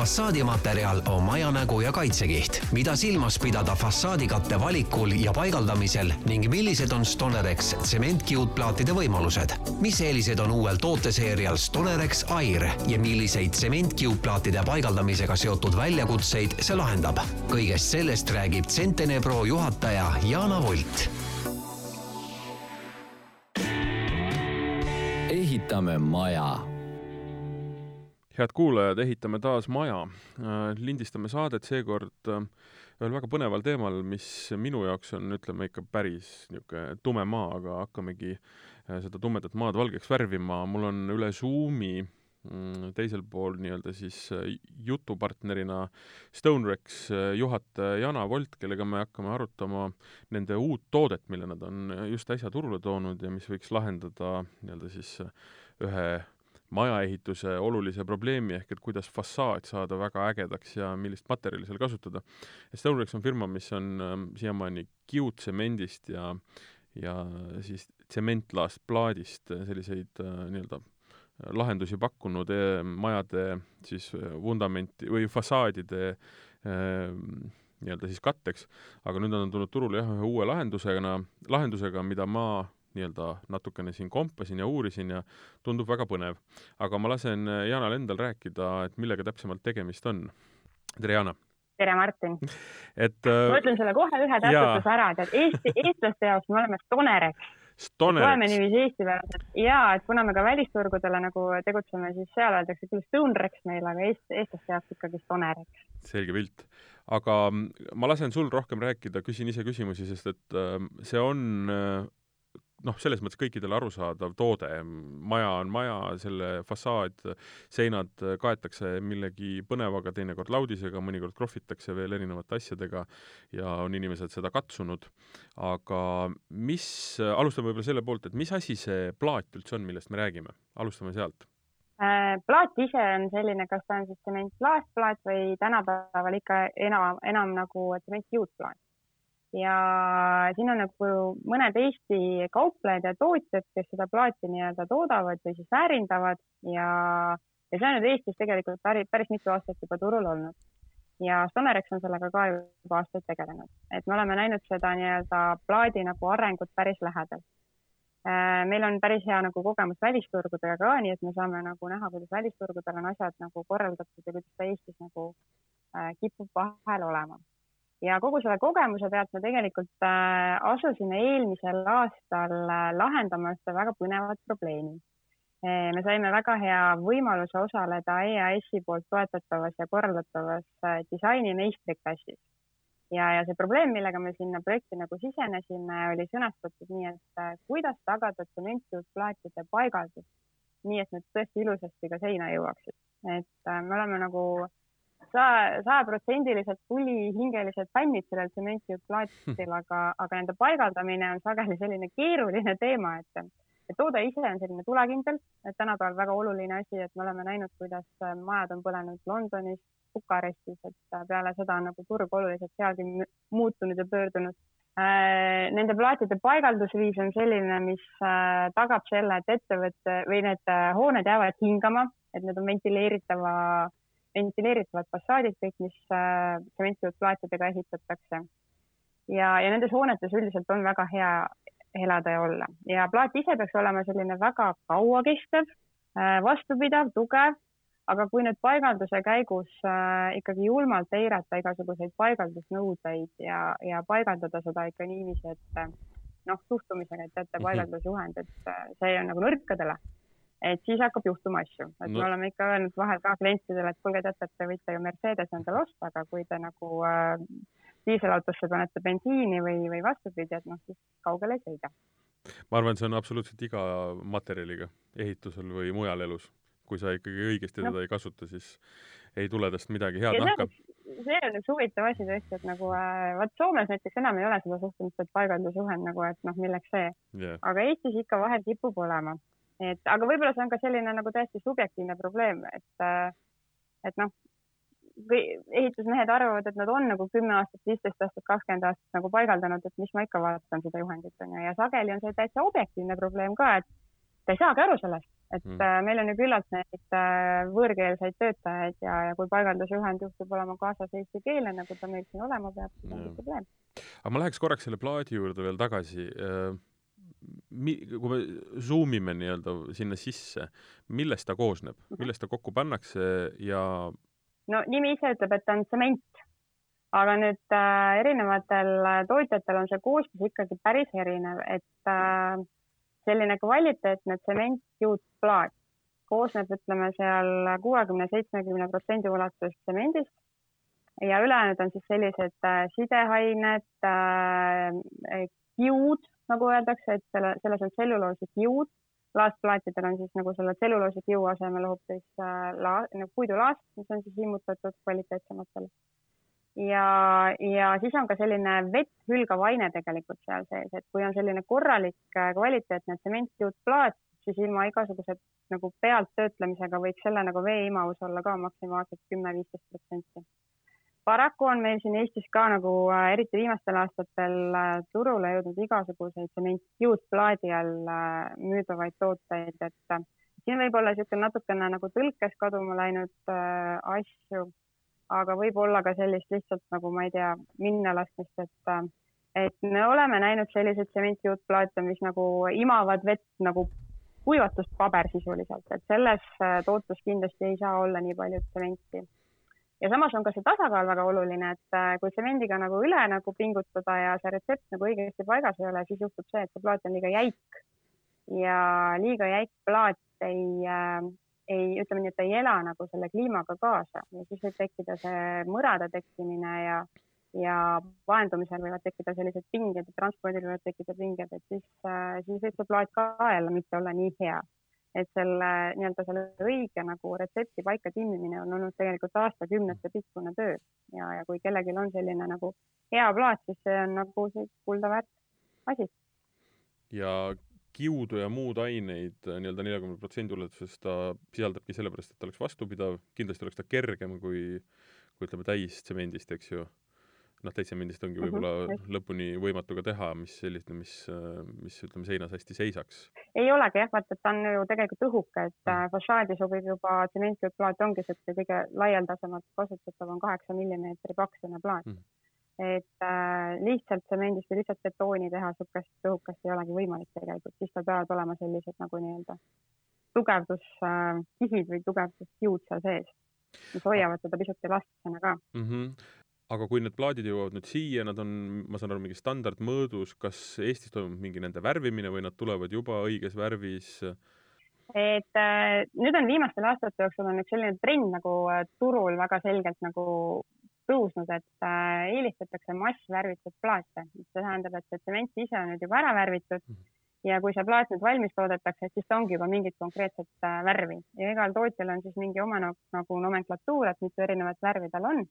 fassaadimaterjal on maja nägu ja kaitsekiht. mida silmas pidada fassaadikatte valikul ja paigaldamisel ning millised on Stonerex tsementkiudplaatide võimalused? mis eelised on uuel tooteseerial Stonerex Air ja milliseid tsementkiudplaatide paigaldamisega seotud väljakutseid see lahendab? kõigest sellest räägib Centene Pro juhataja Jana Volt ehitame maja. Head kuulajad, ehitame taas maja. Äh, lindistame saadet seekord äh, ühel väga põneval teemal, mis minu jaoks on, ütleme ikka päris niisugune tume maa, aga hakkamegi äh, seda tumedat maad valgeks värvima. mul on üle Zoomi mm, teisel pool nii-öelda siis jutupartnerina Stonerex juhataja Jana Volt, kellega me hakkame arutama nende uut toodet, mille nad on just äsja turule toonud ja mis võiks lahendada nii-öelda siis ühe majaehituse olulise probleemi, ehk et kuidas fassaad saada väga ägedaks ja millist materjali seal kasutada. Stonerex on firma, mis on ähm, siiamaani kiudtsemendist ja, ja siis tsementlaast plaadist selliseid äh, nii-öelda äh, lahendusi pakkunud e majade siis äh, vundamenti või fassaadide äh, nii-öelda siis katteks, aga nüüd on nad tulnud turule jah, ühe uue lahendusega, lahendusega, mida ma nii-öelda natukene siin kompasin ja uurisin ja tundub väga põnev. aga ma lasen äh, Jaanal endal rääkida, et millega täpsemalt tegemist on. tere, Jaana! tere, Martin! et äh, ma ütlen sulle kohe ühe täpsustuse ära, et Eesti, eestlaste jaoks me oleme Stonerex. loeme niiviisi eestipäraselt ja et kuna me ka välisturgudele nagu tegutseme, siis seal öeldakse küll Stonerex meil, aga eest, eestlaste jaoks ikkagi Stonerex. selge pilt aga mm, ma lasen sul rohkem rääkida, küsin ise küsimusi, sest et äh, see on äh, noh, selles mõttes kõikidele arusaadav toode, maja on maja, selle fassaad, seinad kaetakse millegi põnevaga, teinekord laudisega, mõnikord krohvitakse veel erinevate asjadega ja on inimesed seda katsunud. aga mis, alustame võib-olla selle poolt, et mis asi see plaat üldse on, millest me räägime, alustame sealt. Äh, plaat ise on selline, kas ta on siis tsementlaastplaat või tänapäeval ikka enam, enam nagu tsementkiudplaat ja siin on nagu mõned Eesti kauplejad ja tootjad, kes seda plaati nii-öelda toodavad või siis väärindavad ja, ja see on nüüd Eestis tegelikult päris, päris mitu aastat juba turul olnud. ja Stonerex on sellega ka juba aastaid tegelenud, et me oleme näinud seda nii-öelda plaadi nagu arengut päris lähedalt. Äh, meil on päris hea nagu kogemus välisturgudega ka, nii et me saame nagu näha, kuidas välisturgudel on asjad nagu korraldatud ja kuidas ta Eestis nagu äh, kipub vahel olema ja kogu selle kogemuse pealt me tegelikult äh, asusime eelmisel aastal äh, lahendama ühte väga põnevat probleemi. Äh, me saime väga hea võimaluse osaleda EAS-i poolt toetatavas ja korraldatavas disaini meistriklassis. ja, ja see probleem, millega me sinna projekti nagu sisenesime, oli sõnastatud nii, et kuidas tagada tsementplaatide paigaldus, nii et need tõesti ilusasti ka seina jõuaksid. et me oleme nagu sajaprotsendiliselt tulihingelised fännid sellel tsementjuhtplaatidel, aga, aga nende paigaldamine on sageli selline keeruline teema, et, et toode ise on selline tulekindel, et tänapäeval väga oluline asi, et me oleme näinud, kuidas majad on põlenud Londonis, Bukarestis, et peale seda on nagu turg oluliselt sealgi muutunud ja pöördunud. Äh, Nende plaatide paigaldusviis on selline, mis äh, tagab selle, et ettevõte või need äh, hooned jäävad hingama, et need on ventileeritava ventileeritavad fassaadid kõik, mis tsementsetud plaatidega ehitatakse. ja, ja nendes hoonetes üldiselt on väga hea elada ja olla ja plaat ise peaks olema selline väga kauakestev, äh, vastupidav, tugev, aga kui nüüd paigalduse käigus äh, ikkagi julmalt eirata igasuguseid paigaldusnõudeid ja, ja paigaldada seda ikka niiviisi, et äh, noh, suhtumisega, et teate, mhm. paigaldusjuhend, et äh, see on nagu nõrkadele et siis hakkab juhtuma asju, et no. me oleme ikka öelnud vahel ka klientidele, et kuulge, teate, et te võite ju Mercedes endale osta, aga kui te nagu äh, diiselautosse panete bensiini või, või vastupidi, et noh, siis kaugele ei sõida. ma arvan, et see on absoluutselt iga materjaliga, ehitusel või mujal elus. kui sa ikkagi õigesti no. teda ei kasuta, siis ei tule tast midagi head nahka. see on üks huvitav asi tõesti, et nagu äh, vot Soomes näiteks enam ei ole seda suhtumist, et paigaldusjuhend nagu, et noh, milleks see yeah.. aga Eestis ikka vahel kipub olema et aga võib-olla see on ka selline nagu täiesti subjektiivne probleem, et, äh, et noh, ehitusmehed arvavad, et nad on nagu kümme aastat, viisteist aastat, kakskümmend aastat nagu paigaldanud, et mis ma ikka vaatan seda juhendit onju ja sageli on see täitsa objektiivne probleem ka, et ta ei saagi aru sellest, et mm. meil on ju küllalt neid võõrkeelseid töötajaid ja, ja kui paigaldusjuhend juhtub olema kaasas eesti keele, nagu ta meil siin olema peab, siis on probleem. aga ma läheks korraks selle plaadi juurde veel tagasi mi-, kui me zoom ime nii-öelda sinna sisse, millest ta koosneb, mhm. millest ta kokku pannakse ja no nimi ise ütleb, et ta on tsement, aga nüüd äh, erinevatel äh, tootjatel on see koostis ikkagi päris erinev, et äh, selline kvaliteetne tsementjuutplaat koosneb, ütleme seal kuuekümne, seitsmekümne protsendi ulatuses tsemendist. Ja ülejäänud on siis sellised äh, sideained äh,, kiud, nagu öeldakse, et selle, selles on tselluloosi kiud laastplaatidel on siis nagu selle tselluloosi kiu asemel hoopis äh, la-, nagu puidulaast, mis on siis immutatud kvaliteetsematele. ja, ja siis on ka selline vett hülgav aine tegelikult seal sees, et kui on selline korralik äh, kvaliteetne tsementjuutplaat, siis ilma igasuguse nagu pealttöötlemisega võiks selle nagu veeimavus olla ka maksimaalselt kümme-viisteist protsenti paraku on meil siin Eestis ka nagu äh, eriti viimastel aastatel äh, turule jõudnud igasuguseid tsementjuutplaadi all äh, müüdavaid tooteid, et siin võib olla niisugune natukene nagu tõlkes kaduma läinud asju, aga võib-olla ka sellist lihtsalt nagu ma ei tea, minna laskmist, et et me oleme näinud selliseid tsementjuutplaate, mis nagu imavad vett nagu kuivatust paber sisuliselt, et selles tootes kindlasti ei saa olla nii palju tsementi ja samas on ka see tasakaal väga oluline, et äh, kui tsemendiga nagu üle nagu pingutada ja see retsept nagu õigesti paigas ei ole, siis juhtub see, et see plaat on liiga jäik. Ja liiga jäik plaat ei äh,, ei, ütleme nii, et ta ei ela nagu selle kliimaga kaasa. Ja siis võib tekkida see mõrade tekkimine ja, ja vaendumisel võivad tekkida sellised pinged transpordil võivad tekkida pinged, et siis äh,, siis võib see plaat ka jälle mitte olla nii hea et selle nii-öelda selle õige nagu retsepti paika timmimine on olnud tegelikult aastakümnete pikkune töö. Ja, ja kui kellelgi on selline nagu hea plaat, siis see on nagu see kulda väärt asi. ja kiudu ja muud aineid nii-öelda neljakümne protsendi ulatuses ta sisaldabki sellepärast, et ta oleks vastupidav, kindlasti oleks ta kergem kui, kui ütleme täistsemendist, eks ju noh, täitsemendist ongi mhm, võib-olla mm -hmm. lõpuni võimatu ka teha, mis sellist, mis, mis ütleme, seinas hästi seisaks. ei olegi jah, vaata, et ta on ju tegelikult õhuke, et mm. fassaadi sobib juba tsementplaat ongi siukene kõige laialdasemalt kasutatav on kaheksa millimeetri paksune plaat mm. et äh, lihtsalt tsemendist või lihtsalt betooni teha siukest õhukest ei olegi võimalik tegelikult, siis tal peavad olema sellised nagu nii-öelda tugevduskihid äh, või tugevduskiud seal sees, mis hoiavad teda pisut elastsena ka mm. -hmm aga kui need plaadid jõuavad nüüd siia, nad on, ma saan aru, mingi standardmõõdus, kas Eestis toimub mingi nende värvimine või nad tulevad juba õiges värvis? et äh, nüüd on viimastel aastate jooksul on üks selline trend nagu äh, turul väga selgelt nagu tõusnud, et äh, eelistatakse massvärvitud plaate, mis tähendab, et see tsement ise on nüüd juba ära värvitud mm -hmm. ja kui see plaat nüüd valmis toodetakse, siis ta ongi juba mingit konkreetset äh, värvi ja igal tootjal on siis mingi oma nagu, nagu nomenklatuur, et mitu erinevat värvi tal on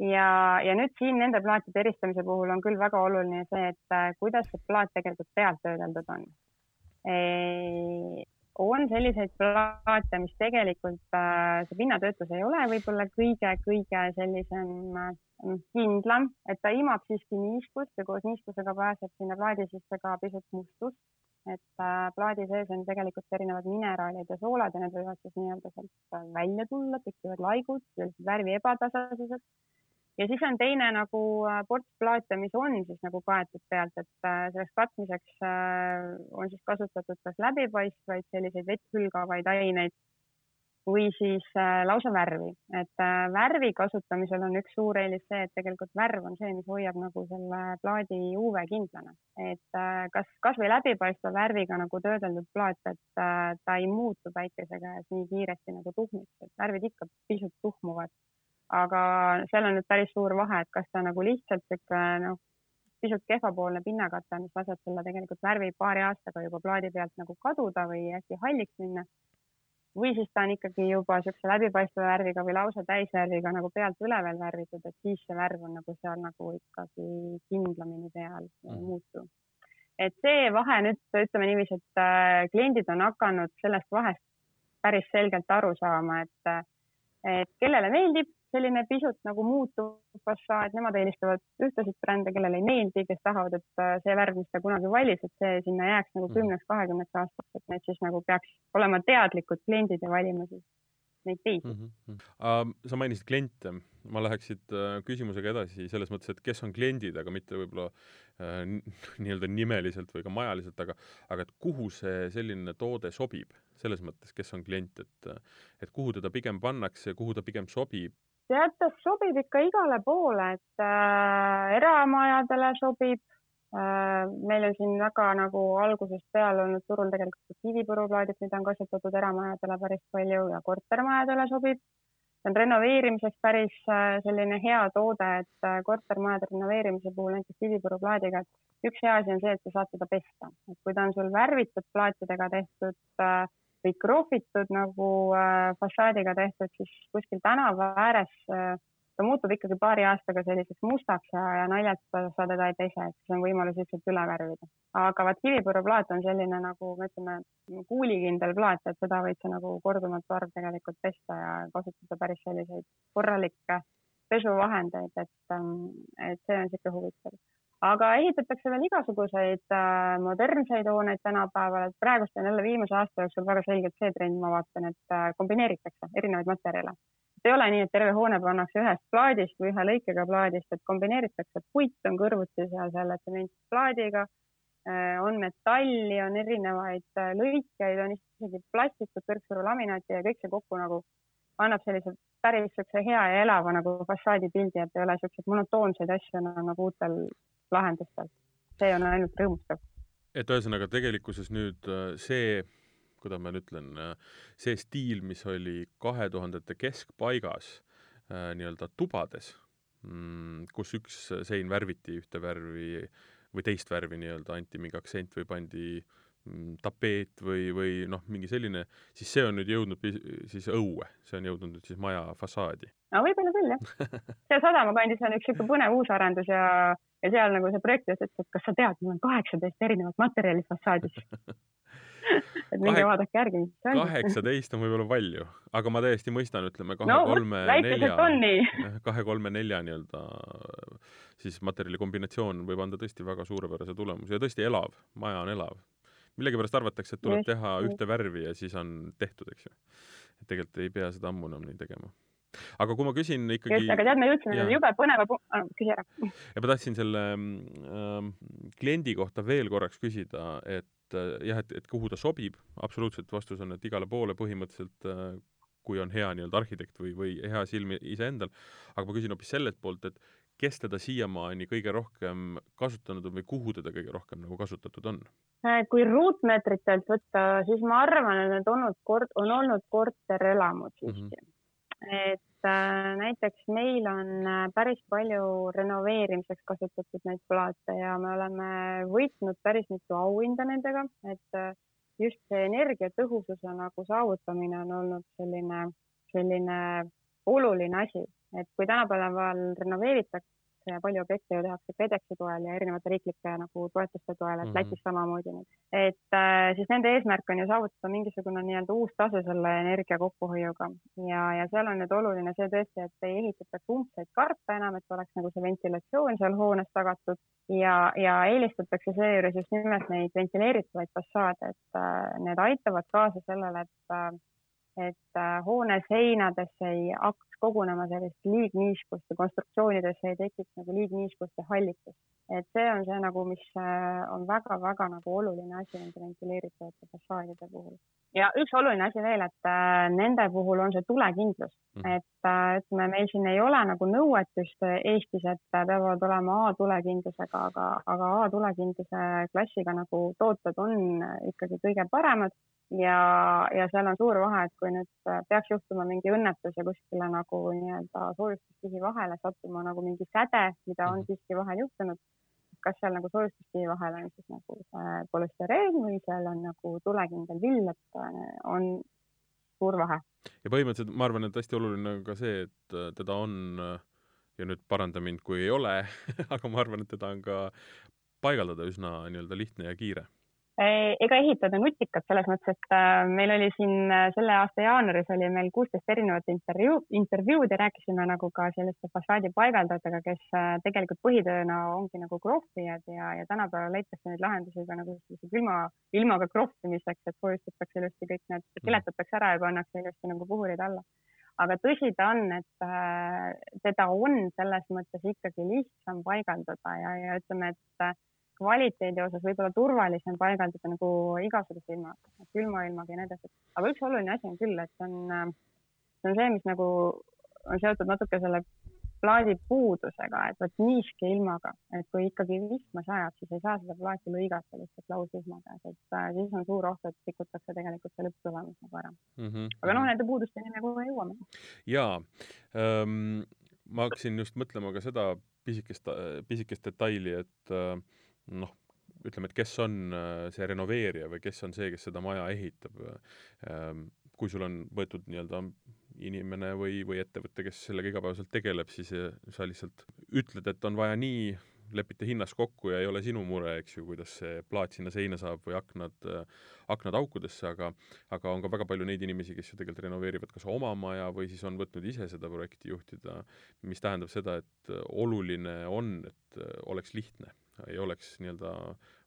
ja, ja nüüd siin nende plaatide eristamise puhul on küll väga oluline see, et äh, kuidas see plaat tegelikult pealt töödeldud on. on selliseid plaate, mis tegelikult äh, see pinnatöötlus ei ole võib-olla kõige-kõige sellisem äh, kindlam, et ta imab siiski niiskust ja koos niiskusega pääseb sinna plaadi sisse ka pisut mustust. et plaadi sees on tegelikult erinevad mineraalid ja soolad ja need võivad siis nii-öelda sealt välja tulla, tekivad laigud, värvi ebatasasused ja siis on teine nagu äh, ports plaate, mis on siis nagu kaetud pealt, et äh, selleks katmiseks äh, on siis kasutatud kas läbipaistvaid selliseid vett hülgavaid aineid või siis lausa värvi, et värvi kasutamisel on üks suur eelis see, et tegelikult värv on see, mis hoiab nagu selle plaadi UV kindlana, et kas kasvõi läbipaistva värviga nagu töödeldud plaat, et ta ei muutu päikese käes nii kiiresti nagu tuhmiks, et värvid ikka pisut tuhmuvad aga seal on nüüd päris suur vahe, et kas ta nagu lihtsalt niisugune noh, pisut kehvapoolne pinnakate, mis laseb selle tegelikult värvi paari aastaga juba plaadi pealt nagu kaduda või hästi halliks minna. või siis ta on ikkagi juba niisuguse läbipaistva värviga või lausa täisvärviga nagu pealt üle veel värvitud, et siis see värv on nagu seal nagu ikkagi kindlamini peal ja mm. muutu. et see vahe nüüd ütleme niiviisi, et äh, kliendid on hakanud sellest vahest päris selgelt aru saama, et äh, et kellele meeldib selline pisut nagu muutuv fassaad, nemad eelistavad ühtesid brände, kellele ei meeldi, kes tahavad, et äh, see värv, mis ta kunagi valis, et see sinna jääks nagu mhm. kümneks, kahekümneks aastaks, et need siis nagu peaks olema teadlikud kliendid ja valima siis neid teisi mm. -hmm. Sa mainisid kliente, ma läheks siit uh, küsimusega edasi selles mõttes, et kes on kliendid, aga mitte võib-olla uh, nii-öelda nimeliselt või ka majaliselt, aga aga et kuhu see selline toode sobib, selles mõttes, kes on klient, et et kuhu teda pigem pannakse, kuhu ta pigem sobib tead, ta sobib ikka igale poole, et äh, eramajadele sobib äh,. meil on siin väga nagu algusest peale olnud turul tegelikult kivipuruplaadid, mida on kasutatud eramajadele päris palju ja kortermajadele sobib. see on renoveerimiseks päris äh, selline hea toode, et äh, kortermajade renoveerimise puhul näiteks kivipuruplaadiga, et üks hea asi on see, et sa saad seda pesta, et kui ta on sul värvitud plaatidega tehtud äh, või krohvitud nagu äh, fassaadiga tehtud, siis kuskil tänava ääres äh, ta muutub ikkagi paari aastaga selliseks mustaks ja, ja naljalt sa teda ei pese, et siis on võimalus lihtsalt üle värvida. aga vaat kivipuruplaat on selline nagu me ütleme, kuulikindel plaat, et seda võid sa nagu korduvalt varv tegelikult pesta ja kasutada päris selliseid korralikke pesuvahendeid, et, ähm, et see on niisugune huvitav aga ehitatakse veel igasuguseid äh, modernseid hooneid tänapäeval, et praegust on jälle viimase aasta jooksul väga selgelt see trend, ma vaatan, et äh, kombineeritakse erinevaid materjale. ei ole nii, et terve hoone pannakse ühest plaadist või ühe lõikega plaadist, et kombineeritakse, puit on kõrvuti seal selle tsementplaadiga äh,, on metalli, on erinevaid lõikeid, on isegi plastikut, kõrgsurulaminaati ja kõik see kokku nagu annab sellise päris niisuguse hea ja elava nagu fassaadipildi, et ei ole niisuguseid monotoonseid asju nagu uutel lahendustel. see on ainult rõõmustav. et ühesõnaga tegelikkuses nüüd äh, see, kuidas ma nüüd ütlen, äh, see stiil, mis oli kahe tuhandete keskpaigas äh, nii-öelda tubades, mm, kus üks sein värviti ühte värvi või teist värvi nii-öelda, anti mingi aktsent või pandi äh, tapeet või, või noh, mingi selline, siis see on nüüd jõudnud siis õue, see on jõudnud nüüd siis maja fassaadi. no võib-olla küll jah. seal Sadama kandis on üks niisugune põnev uusarendus ja, ja seal nagu see projektijuht ütles, et kas sa tead, mul on kaheksateist erinevat materjali fassaadis et minge vaadake järgi, mis see on. kaheksateist on võib-olla palju, aga ma täiesti mõistan, ütleme kahe-kolme-nelja no,, kahe-kolme-nelja nii-öelda siis materjali kombinatsioon võib anda tõesti väga suurepärase tulemuse ja tõesti elav, maja on elav millegipärast arvatakse, et tuleb teha ühte värvi ja siis on tehtud, eks ju. et tegelikult ei pea seda ammu enam nii tegema. aga kui ma küsin ikkagi. just, aga tead, me jõudsime jube põneva pu-, küsi ära. ja ma tahtsin selle äh, kliendi kohta veel korraks küsida, et äh, jah, et, et kuhu ta sobib, absoluutselt vastus on, et igale poole põhimõtteliselt äh, kui on hea nii-öelda arhitekt või, või hea silm iseendal, aga ma küsin hoopis sellelt poolt, et kes teda siiamaani kõige rohkem kasutanud on või kuhu teda kõige rohkem nagu kasutatud on? Äh, kui ruutmeetritelt võtta, siis ma arvan, et need olnud kord, on olnud korterelamud siiski mm. -hmm. et äh, näiteks meil on äh, päris palju renoveerimiseks kasutatud neid plaate ja me oleme võitnud päris mitu auhinda nendega, et äh, just see energiatõhususe nagu saavutamine on olnud selline, selline oluline asi, et kui tänapäeval renoveeritakse palju objekte ju tehakse KredExi toel ja erinevate riiklike nagu toetuste toel, et mm -hmm. Lätis samamoodi nüüd. et äh, siis nende eesmärk on ju saavutada mingisugune nii-öelda uus tase selle energia kokkuhoiuga ja, ja seal on nüüd oluline see tõesti, et ei ehitataks umbseid karpe enam, et oleks nagu see ventilatsioon seal hoones tagatud ja, ja eelistatakse seejuures just nimelt neid ventileeritavaid fassaade, et äh, need aitavad kaasa sellele, et äh, et äh, hoone seinadesse ei hakkaks kogunema sellist liigniiskust ja konstruktsioonidesse ei tekiks nagu liigniiskust ja hallitust. et see on see nagu, mis äh, on väga-väga nagu oluline asi nende ventileeritavate fassaadide puhul. ja üks oluline asi veel, et äh, nende puhul on see tulekindlus mm, et ütleme, meil siin ei ole nagu nõuet just Eestis, et peavad olema A-tulekindlusega, aga, aga A-tulekindluse klassiga nagu tooted on ikkagi kõige paremad ja, ja seal on suur vahe, et kui nüüd äh, peaks juhtuma mingi õnnetus ja kuskile nagu nii-öelda soojustuskihi vahele sattuma nagu mingi säde, mida on mhm. siiski vahel juhtunud, kas seal nagu soojustuskihi vahel on siis nagu see polüstireen või seal on nagu tulekindel vill, et äh, on suur vahe. ja põhimõtteliselt ma arvan, et hästi oluline on ka see, et äh, teda on ja nüüd paranda mind, kui ei ole aga ma arvan, et teda on ka paigaldada üsna nii-öelda lihtne ja kiire ega ehitajad on nutikad selles mõttes, et äh, meil oli siin äh, selle aasta jaanuaris oli meil kuusteist erinevat intervjuu, intervjuud ja rääkisime nagu ka selliste fassaadi paigaldajatega, kes äh, tegelikult põhitööna ongi nagu krohvijad ja, ja tänapäeval leitakse neid lahendusi ka nagu sellise külma, ilmaga krohvimiseks, et soojustatakse ilusti kõik need, kiletatakse ära ja pannakse ilusti nagu puhurid alla. aga tõsi ta on, et teda on selles mõttes ikkagi lihtsam paigaldada ja, ja ütleme, et kvaliteedi osas võib-olla turvalisem paigaldada nagu igasuguse ilmaga, külma ilmaga ja nii edasi. aga üks oluline asi on küll, et see on, see on see, mis nagu on seotud natuke selle plaadi puudusega, et vot niiske ilmaga, et kui ikkagi vihma sajab, siis ei saa seda plaati lõigata lihtsalt lausvihma käes, et äh, siis on suur oht, et rikutakse tegelikult see lõpptulemus nagu ära mm. -hmm. aga noh, nende puudusteni me kohe jõuame. jaa ähm,, ma hakkasin just mõtlema ka seda pisikest, pisikest detaili, et äh, noh, ütleme, et kes on äh, see renoveerija või kes on see, kes seda maja ehitab. Ähm, kui sul on võetud nii-öelda inimene või, või ettevõte, kes sellega igapäevaselt tegeleb, siis äh, sa lihtsalt ütled, et on vaja nii, lepite hinnas kokku ja ei ole sinu mure, eks ju, kuidas see plaat sinna seina saab või aknad, äh, aknad aukudesse, aga aga on ka väga palju neid inimesi, kes ju tegelikult renoveerivad kas oma maja või siis on võtnud ise seda projekti juhtida, mis tähendab seda, et oluline on, et oleks lihtne ei oleks nii-öelda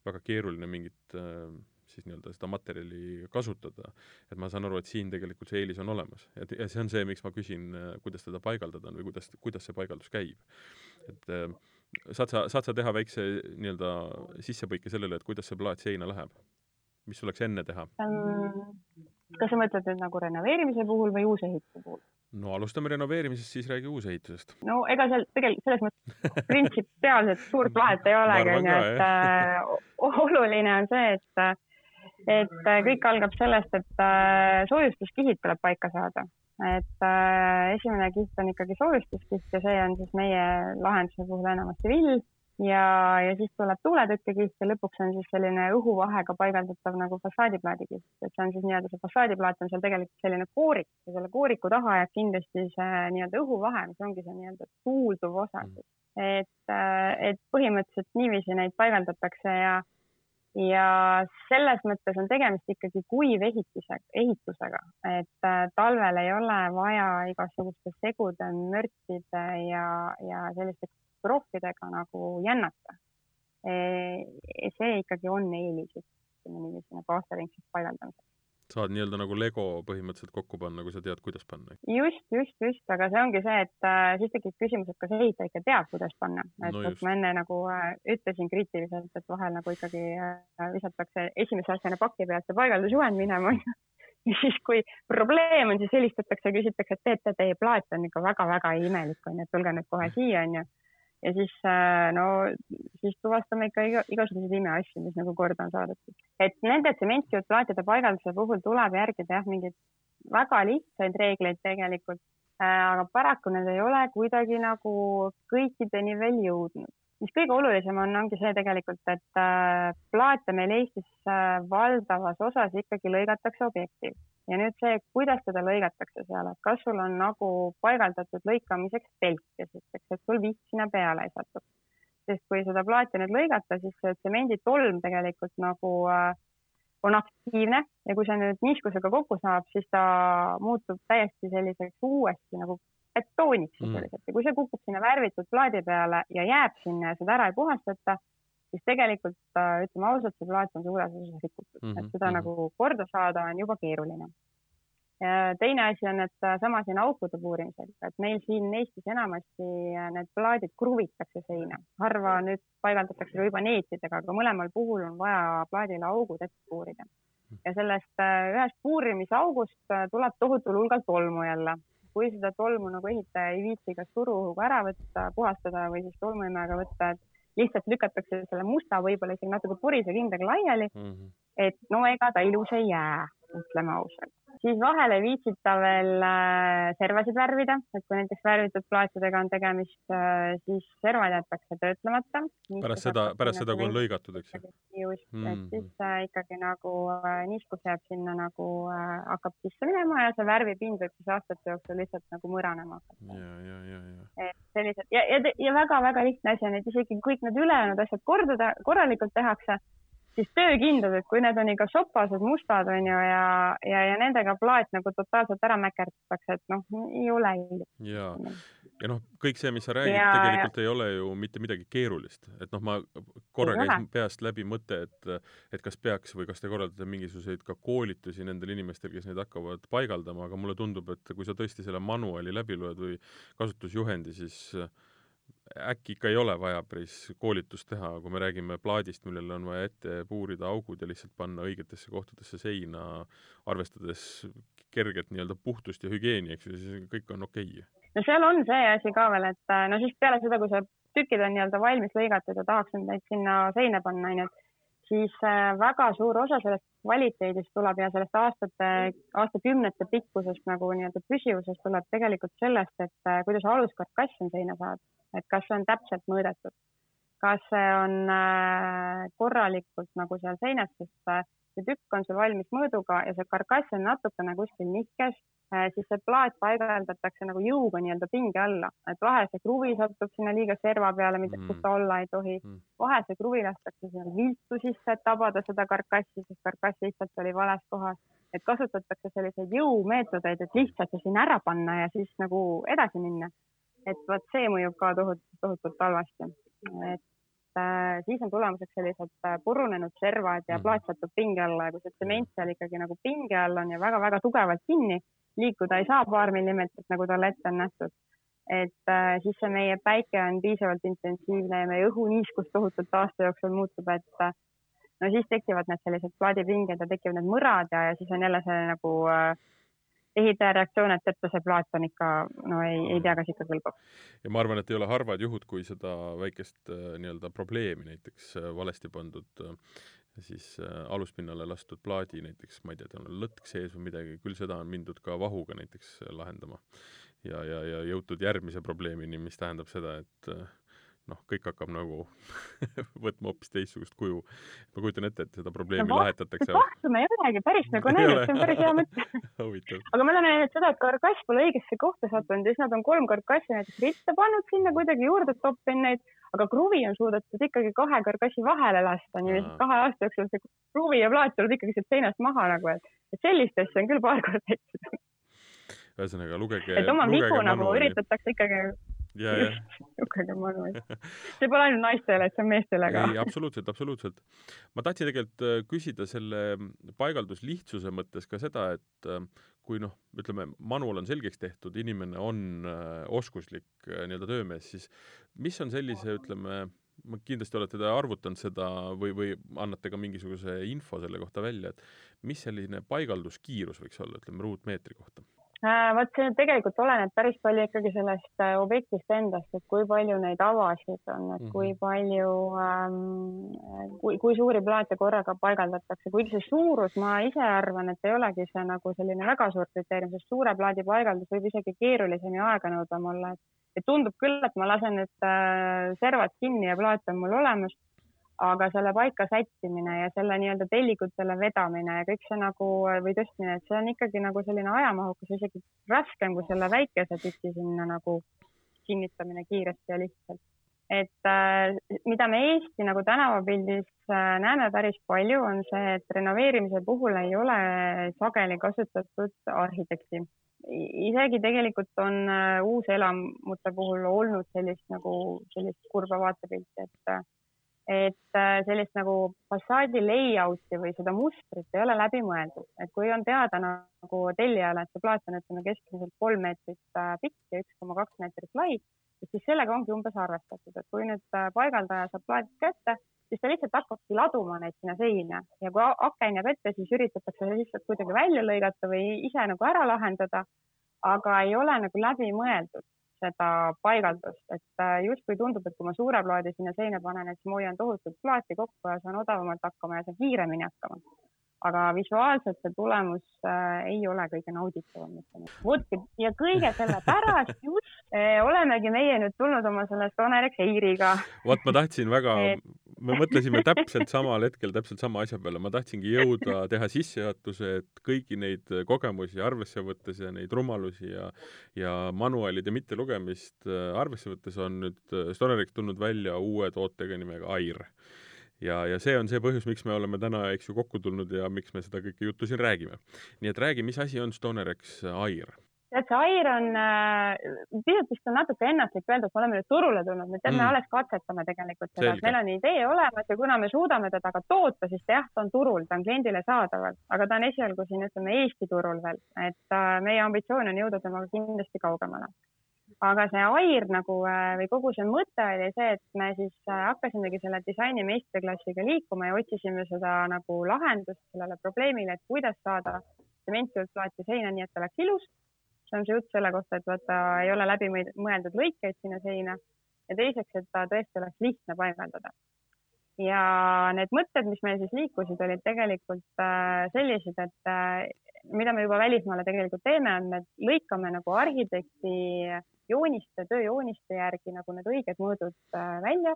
väga keeruline mingit äh, siis nii-öelda seda materjali kasutada. et ma saan aru, et siin tegelikult see eelis on olemas. et ja see on see, miks ma küsin, äh, kuidas teda paigaldada on või kuidas, kuidas see paigaldus käib. et äh, saad sa, saad sa teha väikse nii-öelda sissepõike sellele, et kuidas see plaat seina läheb? mis tuleks enne teha um,? kas sa mõtled nüüd nagu renoveerimise puhul või uusehituse puhul? No alustame renoveerimisest, siis räägi uusehitusest. no ega seal tegelikult selles mõttes printsipiaalselt suurt vahet ei olegi, onju, et äh, oluline on see, et, et kõik algab sellest, et äh, soojustuskihid tuleb paika saada. et äh, esimene kiht on ikkagi soojustuskiht ja see on siis meie lahenduse puhul enamasti vill ja, ja siis tuleb tuuletõkkekiht ja lõpuks on siis selline õhuvahega paigaldatav nagu fassaadiplaadikiht, et see on siis nii-öelda see fassaadiplaat on seal tegelikult selline koorik ja selle kooriku taha jääb kindlasti see nii-öelda õhuvahe, mis ongi see nii-öelda tuulduv osa. Siis. et, äh, et põhimõtteliselt niiviisi neid paigaldatakse ja, ja selles mõttes on tegemist ikkagi kuivehitise, ehitusega, et äh, talvel ei ole vaja igasuguste segude, mörtside ja, ja selliste proffidega nagu jännata. see ikkagi on eelis, ütleme niiviisi nagu aastaringseks paigaldamiseks saad nii-öelda nagu Lego põhimõtteliselt kokku panna, kui sa tead, kuidas panna. just, just, just, aga see ongi see, et äh, siis tekib küsimus, et kas ehitaja ikka teab, kuidas panna. et no ma enne nagu äh, ütlesin kriitiliselt, et vahel nagu ikkagi äh, visatakse esimese asjana paki pealt see paigaldusjuhend minema ja siis, kui probleem on, siis helistatakse küsitakse, et teate, teie plaat on ikka väga-väga imelik, onju, et tulge nüüd kohe siia, onju ja siis äh, no siis tuvastame ikka iga, igasuguseid imeasju, mis nagu korda on saadetud. et nende tsementkiudplaatide paigalduse puhul tuleb järgida jah, mingeid väga lihtsaid reegleid tegelikult, äh, aga paraku need ei ole kuidagi nagu kõikideni veel jõudnud. mis kõige olulisem on, ongi see tegelikult, et äh, plaate meil Eestis valdavas osas ikkagi lõigatakse objektil ja nüüd see, kuidas teda lõigatakse seal, et kas sul on nagu paigaldatud lõikamiseks telk esiteks, et sul viht sinna peale ei satu. sest kui seda plaati nüüd lõigata, siis see tsemenditolm tegelikult nagu äh, on aktiivne ja kui see nüüd niiskusega kokku saab, siis ta muutub täiesti selliseks uuesti nagu betooniks sisuliselt mm. ja kui see kukub sinna värvitud plaadi peale ja jääb sinna ja seda ära ei puhastata, siis tegelikult äh, ütleme ausalt, see plaat on suures osas rikutud mm, -hmm. et seda mm -hmm. nagu korda saada on juba keeruline. teine asi on, et äh, sama siin aukude puurimisel, et meil siin Eestis enamasti äh, need plaadid kruvitakse seina, harva nüüd paigaldatakse ka juba neetidega, aga mõlemal puhul on vaja plaadile augud ette puurida. ja sellest ühest puurimisaugust tuleb tohutul hulgal tolmu jälle kui seda tolmu nagu ehitaja ei viitsi kas suruõhuga ära võtta, puhastada või siis tolmuimejaga võtta, et lihtsalt lükatakse selle musta, võib-olla isegi natuke purise kindaga laiali mm. -hmm. et no ega ta ilus ei jää, ütleme ausalt. Siis vahele ei viitsita veel äh, servasid värvida, et kui näiteks värvitud plaatidega on tegemist äh,, siis servad jäetakse töötlemata. pärast seda, pärast seda, kui on lõigatud, eks ju? just mm, -hmm. et siis äh, ikkagi nagu äh, niiskus jääb sinna nagu äh, hakkab sisse minema ja see värvipind võib siis aastate jooksul lihtsalt nagu mõranema hakata. ja, ja, ja, ja. et sellised ja, ja, ja väga-väga lihtne asi on, et isegi kõik need ülejäänud asjad korda, korralikult tehakse, siis töökindlad, et kui need on ikka sopased, mustad on ju ja, ja, ja nendega plaat nagu totaalselt ära mäkerdatakse, et noh, ei ole ilus. ja, ja noh, kõik see, mis sa räägid, tegelikult ja. ei ole ju mitte midagi keerulist, et noh, ma korra käis peast läbi mõte, et, et kas peaks või kas te korraldate mingisuguseid ka koolitusi nendel inimestel, kes neid hakkavad paigaldama, aga mulle tundub, et kui sa tõesti selle manuali läbi loed või kasutusjuhendi, siis äh, äkki ikka ei ole vaja päris koolitust teha, kui me räägime plaadist, millele on vaja ette puurida augud ja lihtsalt panna õigetesse kohtadesse seina, arvestades kerget nii-öelda puhtust ja hügieeni, eks ju, siis kõik on okei. Okay.. no seal on see asi ka veel, et no siis peale seda, kui see tükid on nii-öelda valmis lõigatud ja tahaks nüüd neid sinna seina panna, onju, et siis äh, väga suur osa sellest kvaliteedist tuleb ja sellest aastate, aastakümnete pikkusest nagu nii-öelda püsivusest tuleb tegelikult sellest, et äh, kuidas aluskarkass on seina saadud, et kas see on täpselt mõõdetud, kas see on äh, korralikult nagu seal seinas, sest see tükk on sul valmis mõõduga ja see karkass on natukene kuskil nihkes Äh, siis see plaat paigaldatakse nagu jõuga nii-öelda pinge alla, et vahel see kruvi satub sinna liiga serva peale, mida mm., kus ta olla ei tohi mm.. vahel see kruvi lastakse sinna viltu sisse, et tabada seda karkassi, sest karkass lihtsalt oli vales kohas. et kasutatakse selliseid jõumeetodeid, et lihtsalt see sinna ära panna ja siis nagu edasi minna. et vot see mõjub ka tohutult, tohutult halvasti. et siis on tulemuseks sellised äh, purunenud servad ja mm. plaat satub pinge alla ja kui see tsement seal ikkagi nagu pinge all on ja väga-väga tugevalt kinni liikuda ei saa paar millimeetrit, nagu talle ette on nähtud. et äh, siis see meie päike on piisavalt intensiivne ja meie õhuniiskus tohutult aasta jooksul muutub, et äh, no siis tekivad need sellised plaadipinged ja tekivad need mõrad ja, ja siis on jälle see nagu äh, ehitaja reaktsioon, et teate, see plaat on ikka, no ei, ei tea, kas ikka kõlbab. ja ma arvan, et ei ole harvad juhud, kui seda väikest äh, nii-öelda probleemi näiteks äh, valesti pandud äh, siis aluspinnale lastud plaadi näiteks, ma ei tea, tal on lõtk sees või midagi, küll seda on mindud ka vahuga näiteks lahendama. ja, ja, ja jõutud järgmise probleemini, mis tähendab seda, et noh, kõik hakkab nagu võtma hoopis teistsugust kuju. ma kujutan ette, et seda probleemi no, lahetatakse. vahtu me ei olegi päris nagu näinud, see on päris hea mõte aga me oleme näinud seda, et karkass pole õigesse kohta sattunud ja siis nad on kolm karkassi näiteks ritta pannud sinna kuidagi juurde toppinud neid, aga kruvi on suudetud ikkagi kahe karkassi vahele lasta, nii et kahe aasta jooksul see kruvi ja plaat tuleb ikkagi sealt seinast maha nagu, et, et sellist asja on küll paar korda tehtud ühesõnaga lugege. et oma vigu nagu üritatakse ikkagi lugege mõnus. see pole ainult naistele, et see on meestele ka. ei, absoluutselt, absoluutselt. ma tahtsin tegelikult äh, küsida selle paigalduslihtsuse mõttes ka seda, et äh, kui noh, ütleme, manual on selgeks tehtud, inimene on äh, oskuslik nii-öelda töömees, siis mis on sellise, ütleme, ma kindlasti olete te arvutanud seda või, või annate ka mingisuguse info selle kohta välja, et mis selline paigalduskiirus võiks olla, ütleme, ruutmeetri kohta? Äh, vot see tegelikult oleneb päris palju ikkagi sellest äh, objektist endast, et kui palju neid avasid on, et kui mhm. palju ähm,, kui, kui suuri plaate korraga paigaldatakse, kuigi see suurus, ma ise arvan, et ei olegi see nagu selline väga suur kriteerium, sest suure plaadi paigaldus võib isegi keerulisem ja aeganõudvam olla, et, et tundub küll, et ma lasen nüüd äh, servad kinni ja plaat on mul olemas aga selle paika sättimine ja selle nii-öelda tellikutele vedamine ja kõik see nagu või tõstmine, et see on ikkagi nagu selline ajamahukas, isegi raskem kui selle väikese tüki sinna nagu kinnitamine kiiresti ja lihtsalt. et äh, mida me Eesti nagu tänavapildis äh, näeme päris palju, on see, et renoveerimise puhul ei ole sageli kasutatud arhitekti. isegi tegelikult on äh, uuselamute puhul olnud sellist nagu sellist kurba vaatepilti, et äh, et äh, sellist nagu fassaadi layout'i või seda mustrit ei ole läbi mõeldud, et kui on teada nagu tellijale, et see plaat on ütleme keskmiselt kolm meetrit äh, pikk ja üks koma kaks meetrit lai, siis sellega ongi umbes arvestatud, et kui nüüd äh, paigaldaja saab plaadid kätte, siis ta lihtsalt hakkabki laduma neid sinna seina. Ja kui aken jääb ette, siis üritatakse lihtsalt kuidagi välja lõigata või ise nagu ära lahendada, aga ei ole nagu läbi mõeldud seda paigaldust, et äh, justkui tundub, et kui ma suure plaadi sinna seina panen, et siis ma hoian tohutult plaati kokku ja saan odavamalt hakkama ja saan kiiremini hakkama. aga visuaalselt see tulemus äh, ei ole kõige nauditavam, vot ja kõige selle pärast just äh, olemegi meie nüüd tulnud oma selle Stonerex Eiriga. vot ma tahtsin väga me mõtlesime täpselt samal hetkel täpselt sama asja peale, ma tahtsingi jõuda teha sissejuhatuse, et kõiki neid kogemusi arvesse võttes ja neid rumalusi ja ja manuaalide mittelugemist äh, arvesse võttes on nüüd äh, Stonerik tulnud välja uue tootega nimega Air ja, ja see on see põhjus, miks me oleme täna, eks ju, kokku tulnud ja miks me seda kõike juttu siin räägime. nii et räägi, mis asi on Stonerex Air? Tead, see Air on äh,, pisut vist on natuke ennatlik öelda, et me oleme nüüd turule tulnud, me tead mm., me alles katsetame tegelikult seda, et meil on idee olemas ja kuna me suudame teda ka toota, siis jah, ta on turul, ta on kliendile saadaval, aga ta on esialgu siin, ütleme Eesti turul veel, et äh, meie ambitsioon on jõuda temaga kindlasti kaugemale aga see AIR nagu äh, või kogu see mõte oli see, et me siis äh, hakkasimegi selle disaini meistriklassiga liikuma ja otsisime seda nagu lahendust sellele probleemile, et kuidas saada tsementplaati seina nii, et ta oleks ilus. See on see jutt selle kohta, et vaata, ei ole läbi mõeldud lõikeid sinna seina ja teiseks, et ta tõesti oleks lihtne paigaldada. ja need mõtted, mis meil siis liikusid, olid tegelikult äh, sellised, et mida me juba välismaale tegelikult teeme, on, me lõikame nagu arhitekti jooniste, tööjooniste järgi nagu need õiged mõõdud äh, välja.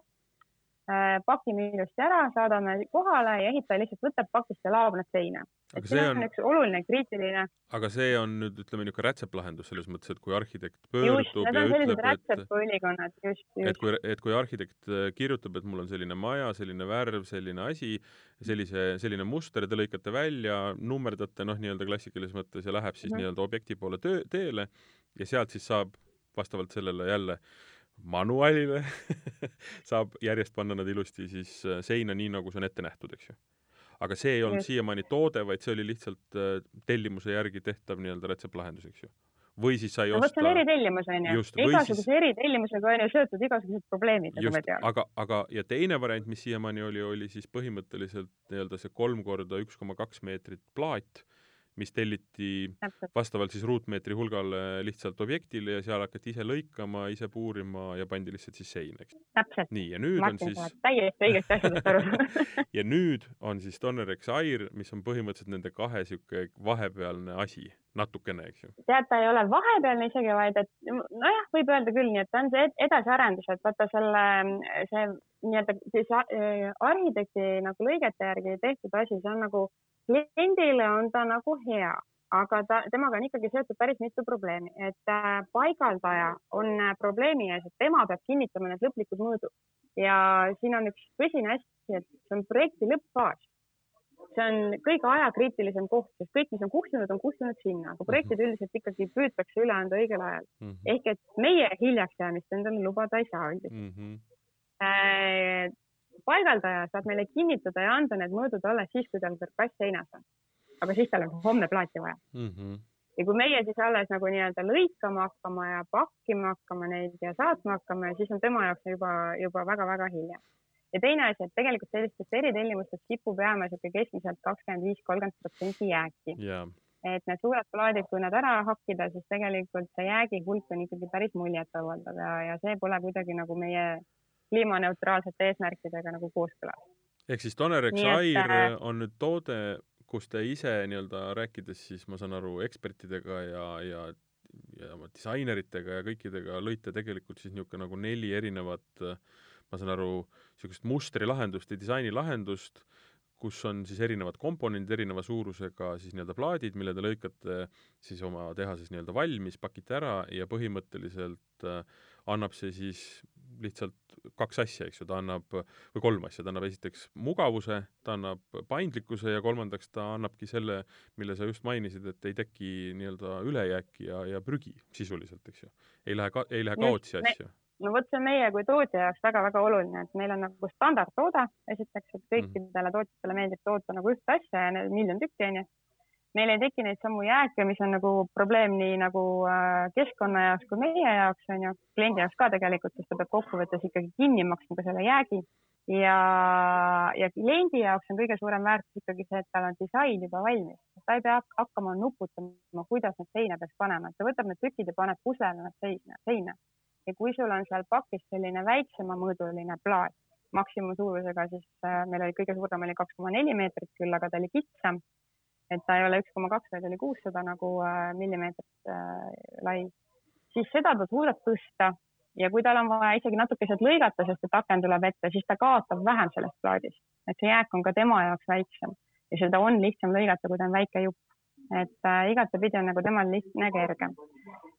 Äh, pakime ilusti ära, saadame kohale ja ehitaja lihtsalt võtab pakist ja laob need seina. et see on, üks oluline kriitiline. aga see on nüüd ütleme niisugune rätseplahendus selles mõttes, et kui arhitekt pöördub just, ja ütleb, et, just, just. et kui, et kui arhitekt äh, kirjutab, et mul on selline maja, selline värv, selline asi, sellise, selline muster, te lõikate välja, nummerdate noh, nii-öelda klassikalises mõttes ja läheb siis mm -hmm. nii-öelda objekti poole töö, teele ja sealt siis saab vastavalt sellele jälle manuaalile saab järjest panna nad ilusti siis äh, seina, nii nagu see on ette nähtud, eks ju. aga see ei olnud siiamaani toode, vaid see oli lihtsalt äh, tellimuse järgi tehtav nii-öelda retseplahendus, eks ju. või siis sai no, osta. see on eritellimus onju. igasuguse siis... eritellimusega on ju seotud igasugused probleemid, nagu me teame. aga, aga ja teine variant, mis siiamaani oli, oli siis põhimõtteliselt nii-öelda see kolm korda üks koma kaks meetrit plaat mis telliti vastavalt siis ruutmeetri hulgale lihtsalt objektile ja seal hakati ise lõikama, ise puurima ja pandi lihtsalt siis sein, eks. nii, ja nüüd Martin, on siis täiesti õigesti asjadest aru. Ja nüüd on siis Donnerex Air, mis on põhimõtteliselt nende kahe sihuke vahepealne asi, natukene, eks ju. tead, ta ei ole vahepealne isegi, vaid et nojah, võib öelda küll nii, et ta on see edasiarendus, et vaata selle, see nii-öelda siis äh, arhitekti nagu lõigete järgi tehtud asi, see on nagu kliendile on ta nagu hea, aga ta, temaga on ikkagi seotud päris mitu probleemi, et äh, paigaldaja on äh, probleemi ees, et tema peab kinnitama need lõplikud mõõdud ja siin on üks tõsine asi, et see on projekti lõppfaas. See on kõige ajakriitilisem koht, sest kõik, mis on kuhjunud, on kuhjunud sinna, aga projektid mhm. üldiselt ikkagi püütakse üle anda õigel ajal mm. -hmm. ehk et meie hiljaks jäämist endale lubada ei saa üldiselt mm. -hmm. Äh, paigaldaja saab meile kinnitada ja anda need mõõdud alles siis, kui tal kass seinas on. aga siis tal on homne plaati vaja mm. -hmm. ja kui meie siis alles nagu nii-öelda lõikama hakkama ja pakkima hakkama neid ja saatma hakkame, siis on tema jaoks juba, juba väga-väga hilja. Ja teine asi, et tegelikult sellistest eritellimustest kipub jääma sihuke keskmiselt kakskümmend viis, kolmkümmend protsenti jääki yeah et need suured plaadid, kui need ära hakkida, siis tegelikult see jäägi hulk on ikkagi päris muljetavaldav ja, ja see pole kuidagi nagu meie kliimaneutraalsete eesmärkidega nagu kooskõlas. ehk siis Donerex Air äh, on nüüd toode, kus te ise nii-öelda rääkides siis ma saan aru ekspertidega ja, ja ja disaineritega ja kõikidega lõite tegelikult siis niisugune nagu neli erinevat ma saan aru, niisugust mustrilahendust ja disainilahendust, kus on siis erinevad komponendid, erineva suurusega siis nii-öelda plaadid, mille te lõikate siis oma tehases nii-öelda valmis, pakite ära ja põhimõtteliselt äh, annab see siis lihtsalt kaks asja, eks ju, ta annab, või kolm asja, ta annab esiteks mugavuse, ta annab paindlikkuse ja kolmandaks ta annabki selle, mille sa just mainisid, et ei teki nii-öelda ülejääki ja, ja prügi sisuliselt, eks ju. ei lähe ka-, ei lähe kaotsi asju. No vot, see on meie kui tootja jaoks väga-väga oluline, et meil on nagu standardtoode, esiteks, et kõikidele tootjatele meeldib toota nagu ühte asja ja miljon tükki, onju meil ei teki neid samu jääke, mis on nagu probleem nii nagu äh, keskkonna jaoks kui meie jaoks on ju, kliendi jaoks ka tegelikult, sest ta peab kokkuvõttes ikkagi kinni maksma ka selle jäägi. ja, ja kliendi jaoks on kõige suurem väärtus ikkagi see, et tal on disain juba valmis, ta ei pea hakkama nuputama, kuidas need seina peaks panema, et ta võtab need tükid ja paneb puslena nad seina, seina. Ja kui sul on seal pakis selline väiksemamõõduline plaat, maksimumsuurusega, siis äh, meil oli kõige suurem oli kaks koma neli meetrit küll, aga ta oli kitsam. Et ta ei ole üks koma kaks, vaid oli kuussada nagu äh, millimeetrit äh, lai, siis seda ta suudab tõsta ja kui tal on vaja isegi natuke sealt lõigata, sest et aken tuleb ette, siis ta kaotab vähem sellest plaadist, et see jääk on ka tema jaoks väiksem ja seda on lihtsam lõigata, kui ta on väike jupp. Et äh, igatepidi on nagu temal lihtne ja kerge.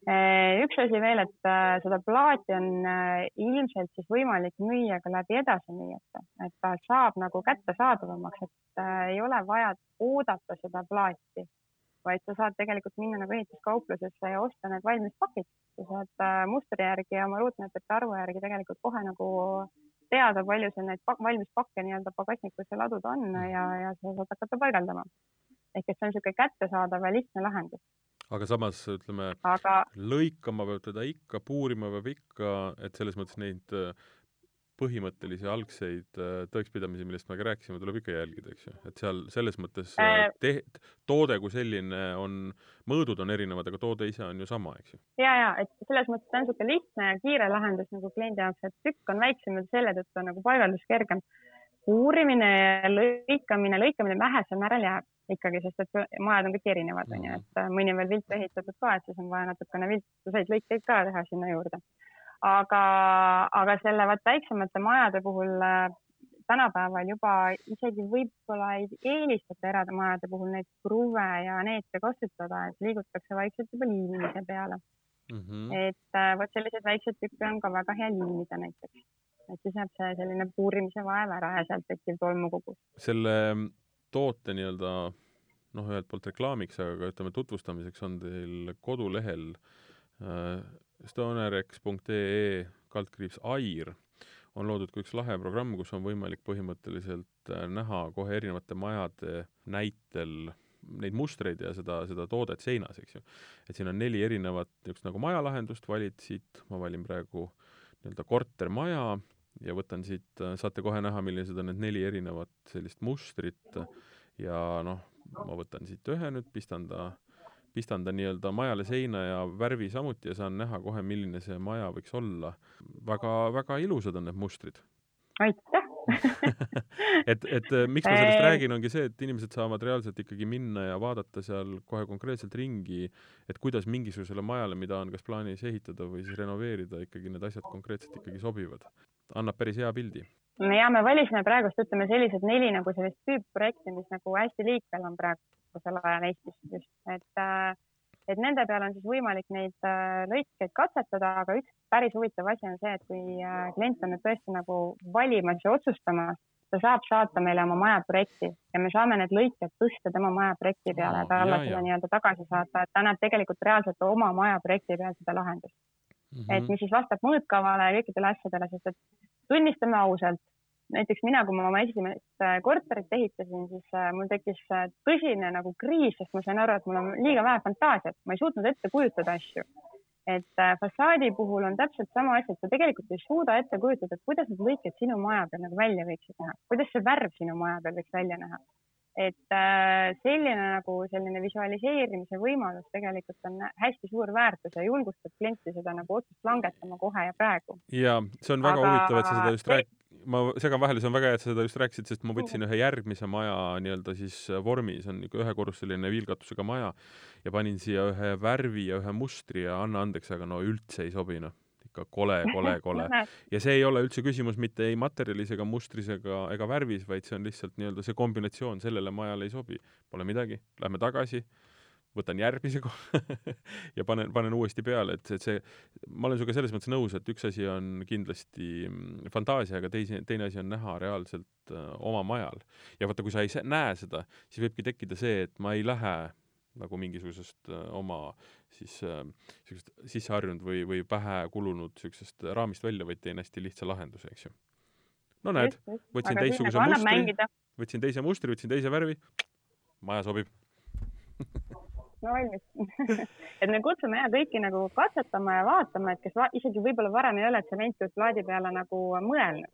Äh, üks asi veel, et äh, seda plaati on ilmselt siis võimalik müüa ka läbi edasimüüjate, et ta saab nagu kättesaadavamaks, et ei ole vaja oodata seda plaati, vaid sa saad tegelikult minna nagu ehituskauplusesse ja osta need valmis pakid. sa saad mustri järgi ja oma ruutmeetrite arvu järgi tegelikult kohe nagu teada, palju sul neid valmis pakke nii-öelda pagasnikusse laduda on ja, ja sa saad hakata paigaldama ehk et see on niisugune kättesaadav ja lihtne lahendus. aga samas ütleme aga... lõikama peab teda ikka, puurima peab ikka, et selles mõttes neid äh, põhimõttelisi algseid äh, tõekspidamisi, millest me ka rääkisime, tuleb ikka jälgida, eks ju, et seal selles mõttes äh, te-, toode kui selline on, mõõdud on erinevad, aga toode ise on ju sama, eks ju. ja, ja et selles mõttes on niisugune lihtne ja kiire lahendus nagu kliendi jaoks, et tükk on väiksem ja selle tõttu on nagu paigaldus kergem. uurimine ja lõikamine, lõikamine vähesel määral jääb ikkagi, sest et majad on kõik erinevad, onju, mhm. et äh, mõni on veel viltu ehitatud ka, et siis on vaja natukene viltuseid lõikeid ka teha sinna juurde. aga, aga selle vaat väiksemate majade puhul äh, tänapäeval juba isegi võib-olla ei eelistata eramajade puhul neid kruve ja neete kasutada, et liigutakse vaikselt juba liimimise peale mm. -hmm. et äh, vot selliseid väikseid tükke on ka väga hea liimida näiteks, et siis jääb see selline puurimise vaev ära ja sealt tekkiv tolmukogus. selle toote nii-öelda noh, ühelt poolt reklaamiks, aga ka ütleme tutvustamiseks on teil kodulehel äh, stonerex.ee kaldkriips AIR on loodud ka üks lahe programm, kus on võimalik põhimõtteliselt äh, näha kohe erinevate majade näitel neid mustreid ja seda, seda toodet seinas, eks ju. et siin on neli erinevat niisugust nagu majalahendust, valid siit, ma valin praegu nii-öelda kortermaja ja võtan siit, saate kohe näha, millised on need neli erinevat sellist mustrit ja noh, ma võtan siit ühe nüüd, pistan ta, pistan ta nii-öelda majale seina ja värvi samuti ja saan näha kohe, milline see maja võiks olla väga,. väga-väga ilusad on need mustrid. aitäh et, et miks ma sellest räägin, ongi see, et inimesed saavad reaalselt ikkagi minna ja vaadata seal kohe konkreetselt ringi, et kuidas mingisugusele majale, mida on kas plaanis ehitada või siis renoveerida, ikkagi need asjad konkreetselt ikkagi sobivad annab päris hea pildi. ja me valisime praegust, ütleme sellised neli nagu sellist tüüpprojekti, mis nagu hästi liikvel on praegusel ajal Eestis just, et äh, et nende peal on siis võimalik neid äh, lõikeid katsetada, aga üks päris huvitav asi on see, et kui äh, klient on nüüd tõesti nagu valimas ja otsustamas, ta saab saata meile oma maja projekti ja me saame need lõiked tõsta tema maja projekti peale ja talle seda nii-öelda tagasi saata, et ta näeb tegelikult reaalselt oma maja projekti peal seda lahendust mm, -hmm. et mis siis vastab mõõtkavale ja kõikidele asjadele, sest et tunnistame ausalt, näiteks mina, kui ma oma esimest äh, korterit ehitasin, siis äh, mul tekkis äh, tõsine nagu kriis, sest ma sain aru, et mul on liiga vähe fantaasiat, ma ei suutnud ette kujutada asju. et fassaadi puhul on täpselt sama asi, et sa tegelikult ei suuda ette kujutada, et kuidas need lõiked sinu maja peal nagu välja võiksid näha, kuidas see värv sinu maja peal võiks välja näha et äh, selline nagu selline visualiseerimise võimalus tegelikult on hästi suur väärtus ja julgustab klienti seda nagu otsust langetama kohe ja praegu. ja see on väga Aga... huvitav, et sa seda just rääk-, ma segan vahele, see on väga hea, et sa seda just rääkisid, sest ma võtsin ühe järgmise maja nii-öelda siis vormi, see on niisugune ühekorruseline viilkatusega maja ja panin siia ühe värvi ja ühe mustri ja anna andeks, aga no üldse ei sobi, noh ikka kole, kole, kole. ja see ei ole üldse küsimus mitte ei materjalis ega mustris ega, ega värvis, vaid see on lihtsalt nii-öelda see kombinatsioon sellele majale ei sobi. Pole midagi, lähme tagasi, võtan järgmise kohe ja panen, panen uuesti peale, et, et see, ma olen sinuga selles mõttes nõus, et üks asi on kindlasti mm, fantaasia, aga teise, teine asi on näha reaalselt äh, oma majal. ja vaata, kui sa ei näe seda, siis võibki tekkida see, et ma ei lähe nagu mingisugusest äh, oma siis niisugust äh, sisseharjunud või, või pähe kulunud niisugusest raamist välja, vaid teen hästi lihtsa lahenduse, eks ju. no näed, võtsin teistsuguse nagu mustri, võtsin teise mustri, võtsin teise värvi, maja sobib. No valmis. Et me kutsume ja kõiki nagu katsetama ja vaatama, et kes va isegi võib-olla varem ei ole tsementplaadi peale nagu mõelnud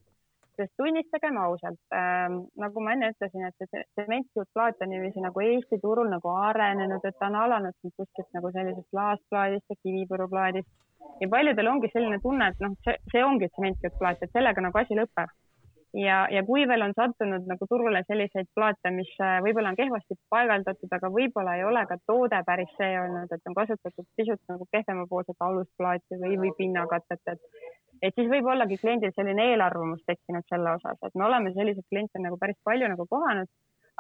sest tunnistagem ausalt äh,, nagu ma enne ütlesin, et see tsementplaat on niiviisi nagu Eesti turul nagu arenenud, et ta on alanud kuskilt nagu sellisest laastplaadist ja kivipuruplaadist ja paljudel ongi selline tunne, et noh, see, see ongi tsementplaat, et sellega nagu asi lõpeb. ja, ja kui veel on sattunud nagu turule selliseid plaate, mis äh, võib-olla on kehvasti paigaldatud, aga võib-olla ei ole ka toode päris see olnud, et on kasutatud pisut nagu kehvemapoolset alusplaati või, või pinnakatet, et et siis võib ollagi kliendil selline eelarvamus tekkinud selle osas, et me oleme selliseid kliente nagu päris palju nagu kohanud.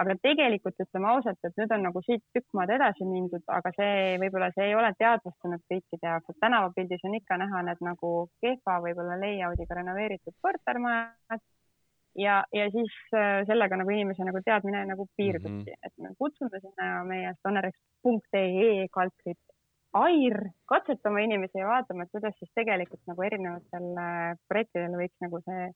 aga tegelikult ütleme ausalt, et nüüd on nagu siit tükk maad edasi mindud, aga see võib-olla see ei ole teadvustunud kõikide jaoks, et tänavapildis on ikka näha need nagu kehva võib-olla layout'iga renoveeritud kortermajad ja, ja siis äh, sellega nagu inimese nagu teadmine nagu piirdubki mm, -hmm. et me kutsume sinna meie stonerex.ee kaldkriips AIR katsetama inimesi ja vaatama, et kuidas siis tegelikult nagu erinevatel äh, projektidel võiks nagu see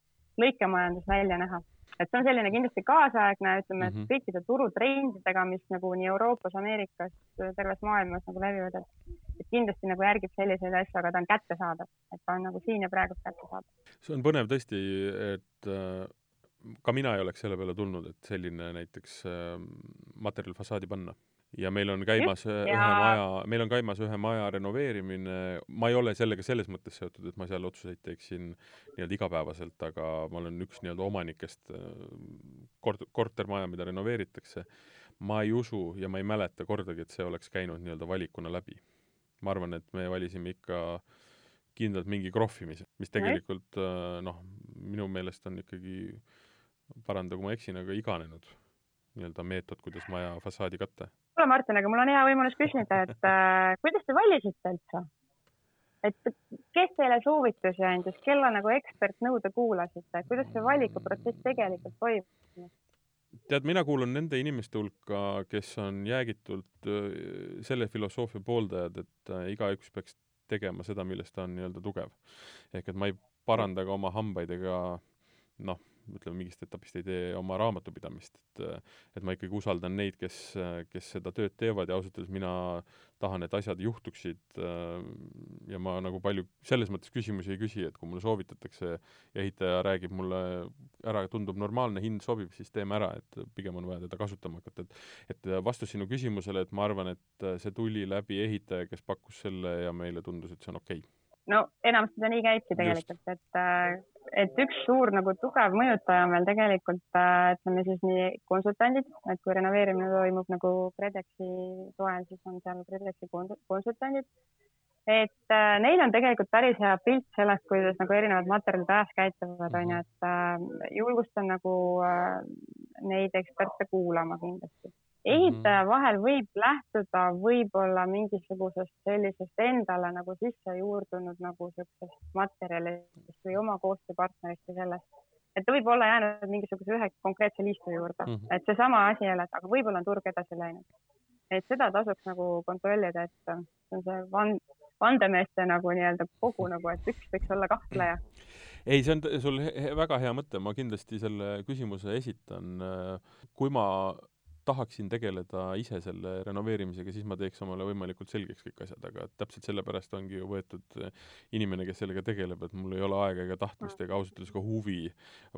lõikemajandus välja näha et see on selline kindlasti kaasaegne, ütleme mm, -hmm. et kõikide turutrendidega, mis nagu nii Euroopas, Ameerikas, terves maailmas nagu levivad, et, et kindlasti nagu järgib selliseid asju, aga ta on kättesaadav, et ta on nagu siin ja praegu kättesaadav. see on põnev tõesti, et äh, ka mina ei oleks selle peale tulnud, et selline näiteks äh, materjal fassaadi panna ja meil on käimas Just, ühe ja... maja, meil on käimas ühe maja renoveerimine, ma ei ole sellega selles mõttes seotud, et ma seal otsuseid teeksin nii-öelda igapäevaselt, aga ma olen üks nii-öelda omanikest, kort-, kortermaja, mida renoveeritakse, ma ei usu ja ma ei mäleta kordagi, et see oleks käinud nii-öelda valikuna läbi. ma arvan, et me valisime ikka kindlalt mingi krohvimise, mis tegelikult noh, minu meelest on ikkagi, paranda, kui ma eksin, aga iganenud nii-öelda meetod, kuidas maja fassaadi katta? Kuule, Martin, aga mul on hea võimalus küsida, et äh, kuidas te valisite üldse? et kes teile soovitusi andis, kelle nagu ekspertnõu te kuulasite, kuidas see valikuprotsess tegelikult toimub? tead, mina kuulun nende inimeste hulka, kes on jäägitult äh, selle filosoofia pooldajad, et äh, igaüks peaks tegema seda, milles ta on nii-öelda tugev. ehk et ma ei paranda ka oma hambaid ega noh, ütleme, mingist etapist ei tee oma raamatupidamist, et et ma ikkagi usaldan neid, kes, kes seda tööd teevad ja ausalt öeldes mina tahan, et asjad juhtuksid ja ma nagu palju selles mõttes küsimusi ei küsi, et kui mulle soovitatakse ja ehitaja räägib mulle ära, tundub normaalne, hind sobib, siis teeme ära, et pigem on vaja teda kasutama hakata, et et vastus sinu küsimusele, et ma arvan, et see tuli läbi ehitaja, kes pakkus selle ja meile tundus, et see on okei. Okay no enamasti ta nii käibki tegelikult, et, et üks suur nagu tugev mõjutaja on meil tegelikult, äh, ütleme siis nii konsultandid, et kui renoveerimine toimub nagu KredExi toel, siis on seal KredExi konsultandid. et äh, neil on tegelikult päris hea pilt sellest, kuidas nagu erinevad materjalid ajas käituvad, on ju, et äh, julgustan nagu neid eksperte kuulama kindlasti ehitaja mhm. vahel võib lähtuda võib-olla mingisugusest sellisest endale nagu sisse juurdunud nagu siuksest materjalist või oma koostööpartnerist või sellest, et ta võib olla jäänud mingisuguse ühe konkreetse liistu juurde mm, -hmm. et seesama asi jälle, et aga võib-olla on turg edasi läinud. et seda tasuks nagu kontrollida, et see on see van-, vandemeeste nagu nii-öelda kogu nagu, et üks võiks olla kahtleja ei, see on sul he väga hea mõte, ma kindlasti selle küsimuse esitan. kui ma tahaksin tegeleda ise selle renoveerimisega, siis ma teeks omale võimalikult selgeks kõik asjad, aga täpselt sellepärast ongi ju võetud eh, inimene, kes sellega tegeleb, et mul ei ole aega ega tahtmist ega ausalt öeldes ka huvi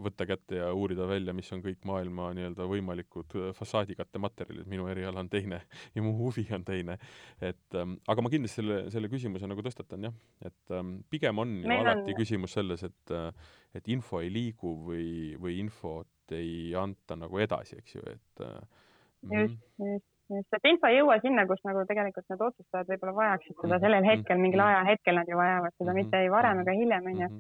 võtta kätte ja uurida välja, mis on kõik maailma nii-öelda võimalikud eh, fassaadikatte materjalid, minu eriala on teine ja mu huvi on teine. et ähm, aga ma kindlasti selle, selle küsimuse nagu tõstatan jah, et ähm, pigem on ju Meil alati on... küsimus selles, et äh, et info ei liigu või, või infot ei anta nagu edasi, eks ju, et äh, just, mhm. just, just, et info ei jõua sinna, kus nagu tegelikult need otsustajad võib-olla vajaksid seda mhm. sellel hetkel, mingil mhm. ajahetkel nad ju vajavad seda, mitte ei varem ega hiljem, onju.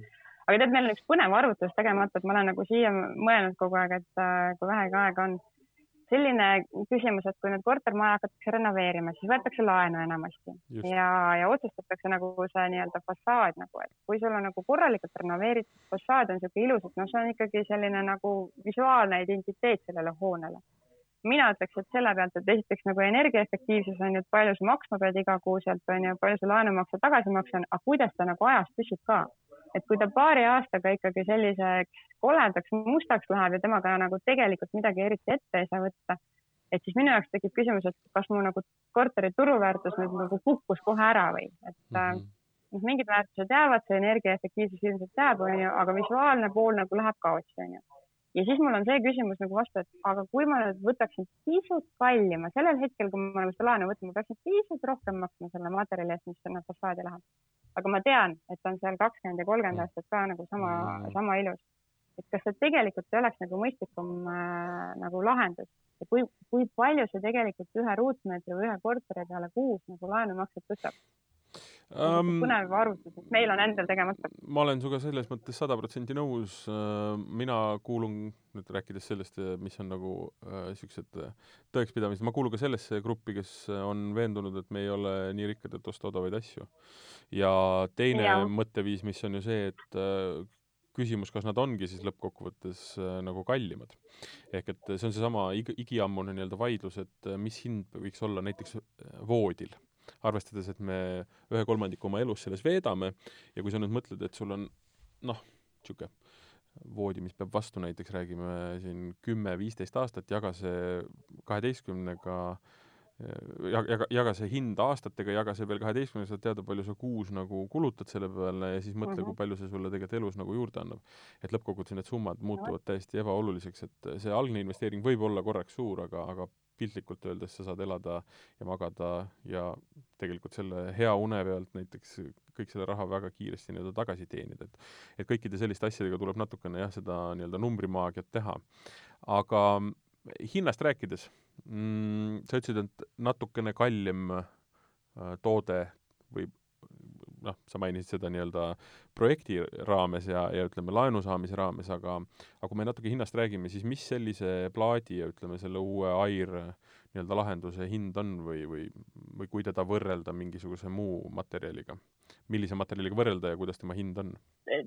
aga tead, meil on üks põnev arvutus tegemata, et ma olen nagu siia mõelnud kogu aeg, et äh, kui vähegi aega on. selline küsimus, et kui nüüd kortermaja hakatakse renoveerima, siis võetakse laenu enamasti just. ja, ja otsustatakse nagu see nii-öelda fassaad nagu, et kui sul on nagu korralikult renoveeritud fassaad on niisugune ilus, et noh, see on ikkagi selline nagu visuaalne identiteet sellele hoonele mina ütleks, et selle pealt, et esiteks nagu energiaefektiivsus on ju, et palju sa maksma pead igakuuselt, on ju, palju su laenumakse tagasimakse on, aga kuidas ta nagu ajas püsib ka. et kui ta paari aastaga ikkagi selliseks koledaks, mustaks läheb ja temaga nagu tegelikult midagi eriti ette ei saa võtta, et siis minu jaoks tekib küsimus, et kas mu nagu korteri turuväärtus nüüd nagu kukkus kohe ära või, et mm -hmm noh, mingid väärtused jäävad, see energiaefektiivsus ilmselt jääb, onju, aga visuaalne pool nagu läheb kaotsi, onju ja siis mul on see küsimus nagu vastu, et aga kui ma nüüd võtaksin pisut kallima, sellel hetkel, kui ma nagu seda laenu võtan, ma peaksin pisut rohkem maksma selle materjali eest, mis sinna fassaadi läheb. aga ma tean, et on seal kakskümmend ja kolmkümmend aastat ka nagu sama sama ilus. et kas see tegelikult ei oleks nagu mõistlikum äh, nagu lahendus ja kui, kui palju see tegelikult ühe ruutmeetri või ühe korteri peale kuus nagu laenumakset tõstab? Um,. põnev arvutus, mis meil on endal tegemata. ma olen sinuga selles mõttes sada protsenti nõus. mina kuulun, nüüd rääkides sellest, mis on nagu niisugused äh, tõekspidamised, ma kuulun ka sellesse gruppi, kes on veendunud, et me ei ole nii rikkad, et osta odavaid asju. ja teine ja. mõtteviis, mis on ju see, et äh, küsimus, kas nad ongi siis lõppkokkuvõttes äh, nagu kallimad. ehk et see on seesama ig-, igiammune nii-öelda vaidlus, et äh, mis hind võiks olla näiteks äh, voodil, arvestades, et me ühe kolmandiku oma elust selles veedame ja kui sa nüüd mõtled, et sul on noh, niisugune voodi, mis peab vastu näiteks, räägime siin kümme-viisteist aastat, jaga see kaheteistkümnega äh, jaga, jaga see hind aastatega, jaga see veel kaheteistkümnega, saad teada, palju sa kuus nagu kulutad selle peale ja siis mõtle uh, -huh. kui palju see sulle tegelikult elus nagu juurde annab. et lõppkokkuvõttes need summad muutuvad täiesti ebaoluliseks, et see algne investeering võib olla korraks suur, aga, aga piltlikult öeldes sa saad elada ja magada ja tegelikult selle hea une pealt näiteks kõik selle raha väga kiiresti nii-öelda tagasi teenida, et et kõikide selliste asjadega tuleb natukene jah, seda nii-öelda numbrimaagiat teha. aga hinnast rääkides mm,, sa ütlesid, et natukene kallim äh, toode või noh, sa mainisid seda nii-öelda projekti raames ja, ja ütleme, laenu saamise raames, aga aga kui me natuke hinnast räägime, siis mis sellise plaadi ja ütleme, selle uue Air nii-öelda lahenduse hind on või, või, või kui teda võrrelda mingisuguse muu materjaliga? millise materjaliga võrrelda ja kuidas tema hind on?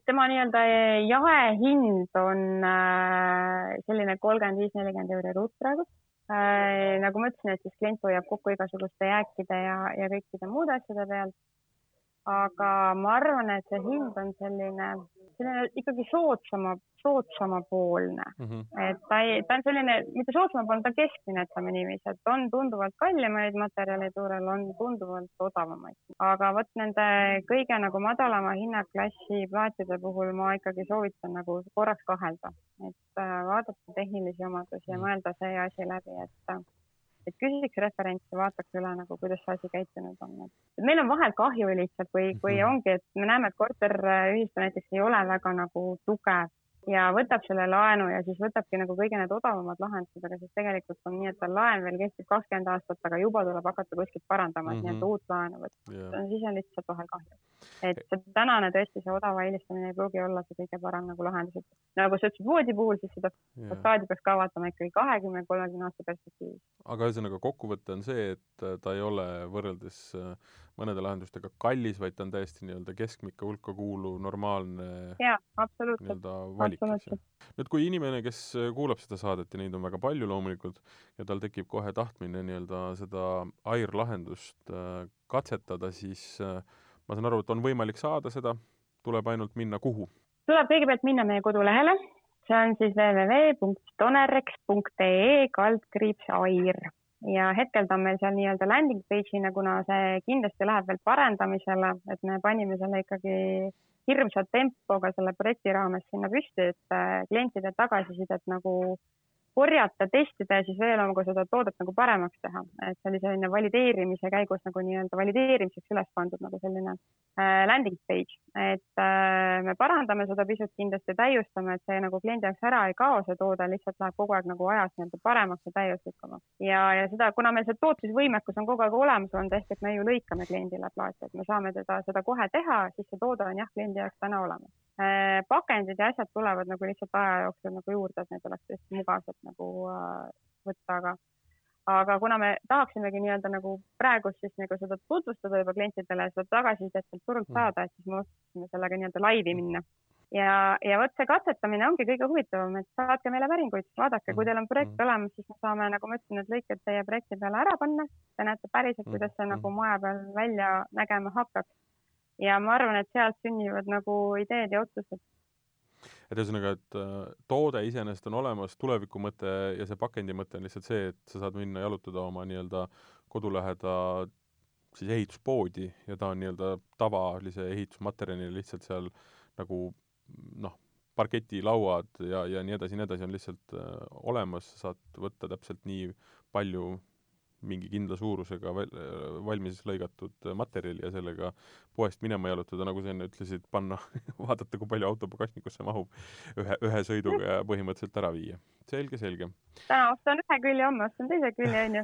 tema nii-öelda jaehind on äh, selline kolmkümmend viis, nelikümmend euri ruut praegu äh,. nagu ma ütlesin, et siis klient hoiab kokku igasuguste jääkide ja, ja kõikide muude asjade pealt. Aga ma arvan, et see hind on selline, selline ikkagi soodsama, soodsamapoolne mm. -hmm. et ta ei, ta on selline, mitte soodsamapoolne, ta on keskmine, ütleme niiviisi, et on tunduvalt kallimaid materjale turul, on tunduvalt odavamaid. aga vot nende kõige nagu madalama hinnaklassi plaatide puhul ma ikkagi soovitan nagu korraks kahelda, et äh, vaadata tehnilisi omadusi ja mhm. mõelda see asi läbi, et et küsiks referentsi, vaataks üle nagu, kuidas see asi käitunud on. meil on vahel kahju lihtsalt, kui, kui mhm. ongi, et me näeme, et korteriühistu näiteks ei ole väga nagu tugev ja võtab selle laenu ja siis võtabki nagu kõige need odavamad lahendused, aga siis tegelikult on nii, et tal laen veel kehtib kakskümmend aastat, aga juba tuleb hakata kuskilt parandama, et mm -hmm. nii-öelda uut laenu võtta yeah.. siis on lihtsalt vahel kahju. et see tänane tõesti, see odava eelistamine ei pruugi olla see kõige parem nagu lahendus, et nagu sa ütlesid voodi puhul, siis seda yeah. fassaadi peaks ka vaatama ikkagi kahekümne, kolmekümne aasta perspektiivis. aga ühesõnaga kokkuvõte on see, et ta ei ole võrreldes äh, mõnede lahendustega kallis, vaid ta on täiesti nii-öelda keskmike hulka kuuluv normaalne nii-öelda valik, eks ju. nüüd, kui inimene, kes kuulab seda saadet ja neid on väga palju loomulikult, ja tal tekib kohe tahtmine nii-öelda seda AIR lahendust äh, katsetada, siis äh, ma saan aru, et on võimalik saada seda, tuleb ainult minna kuhu? tuleb kõigepealt minna meie kodulehele, see on siis www.donerex.ee kaldkriips AIR ja hetkel ta on meil seal nii-öelda landing page'ina, kuna see kindlasti läheb veel parendamisele, et me panime selle ikkagi hirmsa tempoga selle projekti raames sinna püsti, et äh, klientide tagasisidet nagu korjata, testida ja siis veel nagu seda toodet nagu paremaks teha. et see oli selline valideerimise käigus nagu nii-öelda valideerimiseks üles pandud nagu selline äh, landing page, et äh, me parandame seda pisut kindlasti, täiustame, et see nagu kliendi jaoks ära ei kao, see toode lihtsalt läheb kogu aeg nagu ajas nii-öelda paremaks ja täiuslikumaks. ja, ja seda, kuna meil see tootmisvõimekus on kogu aeg olemas olnud, ehk et me ju lõikame kliendile plaati, et me saame teda seda kohe teha, siis see toode on jah, kliendi jaoks täna olemas pakendid ja asjad tulevad nagu lihtsalt aja jooksul nagu juurde, et need oleks tõesti mugavalt nagu äh, võtta, aga aga kuna me tahaksimegi nii-öelda nagu praegust siis nagu seda tutvustada juba klientidele, seda tagasisidet sealt turult mm. saada, et siis me otsustasime sellega nii-öelda laivi minna. ja, ja vot see katsetamine ongi kõige huvitavam, et saatke meile päringuid, vaadake, kui teil on projekt mm. olemas, siis me saame, nagu ma ütlesin, need lõiked teie projekti peale ära panna. Te näete päriselt, mm. kuidas see nagu maja peal välja nägema hakkaks ja ma arvan, et sealt sünnivad nagu ideed ja otsused. et ühesõnaga, et äh, toode iseenesest on olemas, tuleviku mõte ja see pakendi mõte on lihtsalt see, et sa saad minna jalutada oma nii-öelda koduläheda siis ehituspoodi ja ta on nii-öelda tavalise ehitusmaterjalina lihtsalt seal nagu noh, parketilauad ja, ja nii edasi nii edasi on lihtsalt äh, olemas, saad võtta täpselt nii palju mingi kindla suurusega val-, valmis lõigatud materjali ja sellega poest minema jalutada, nagu sa enne ütlesid, panna vaadata, kui palju auto pagasnikusse mahub, ühe, ühe sõiduga ja põhimõtteliselt ära viia. selge, selge. täna ostan ühe külje, homme ostan teise külje, onju.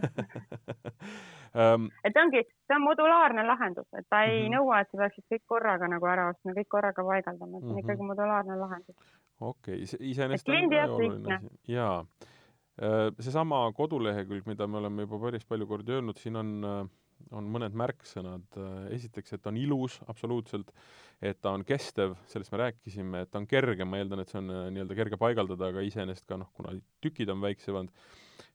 um,. et ongi, see on modulaarne lahendus, et ta ei mm -hmm. nõua, et sa peaksid kõik korraga nagu ära ostma, kõik korraga paigaldama, et see on mm -hmm. ikkagi modulaarne lahendus. okei okay., iseenesest kliendi jaoks lihtne. jaa. Äh, seesama kodulehekülg, mida me oleme juba päris palju kordi öelnud, siin on äh, on mõned märksõnad. esiteks, et on ilus, absoluutselt, et ta on kestev, sellest me rääkisime, et ta on kerge, ma eeldan, et see on nii-öelda kerge paigaldada, aga iseenesest ka noh, kuna tükid on väiksemad,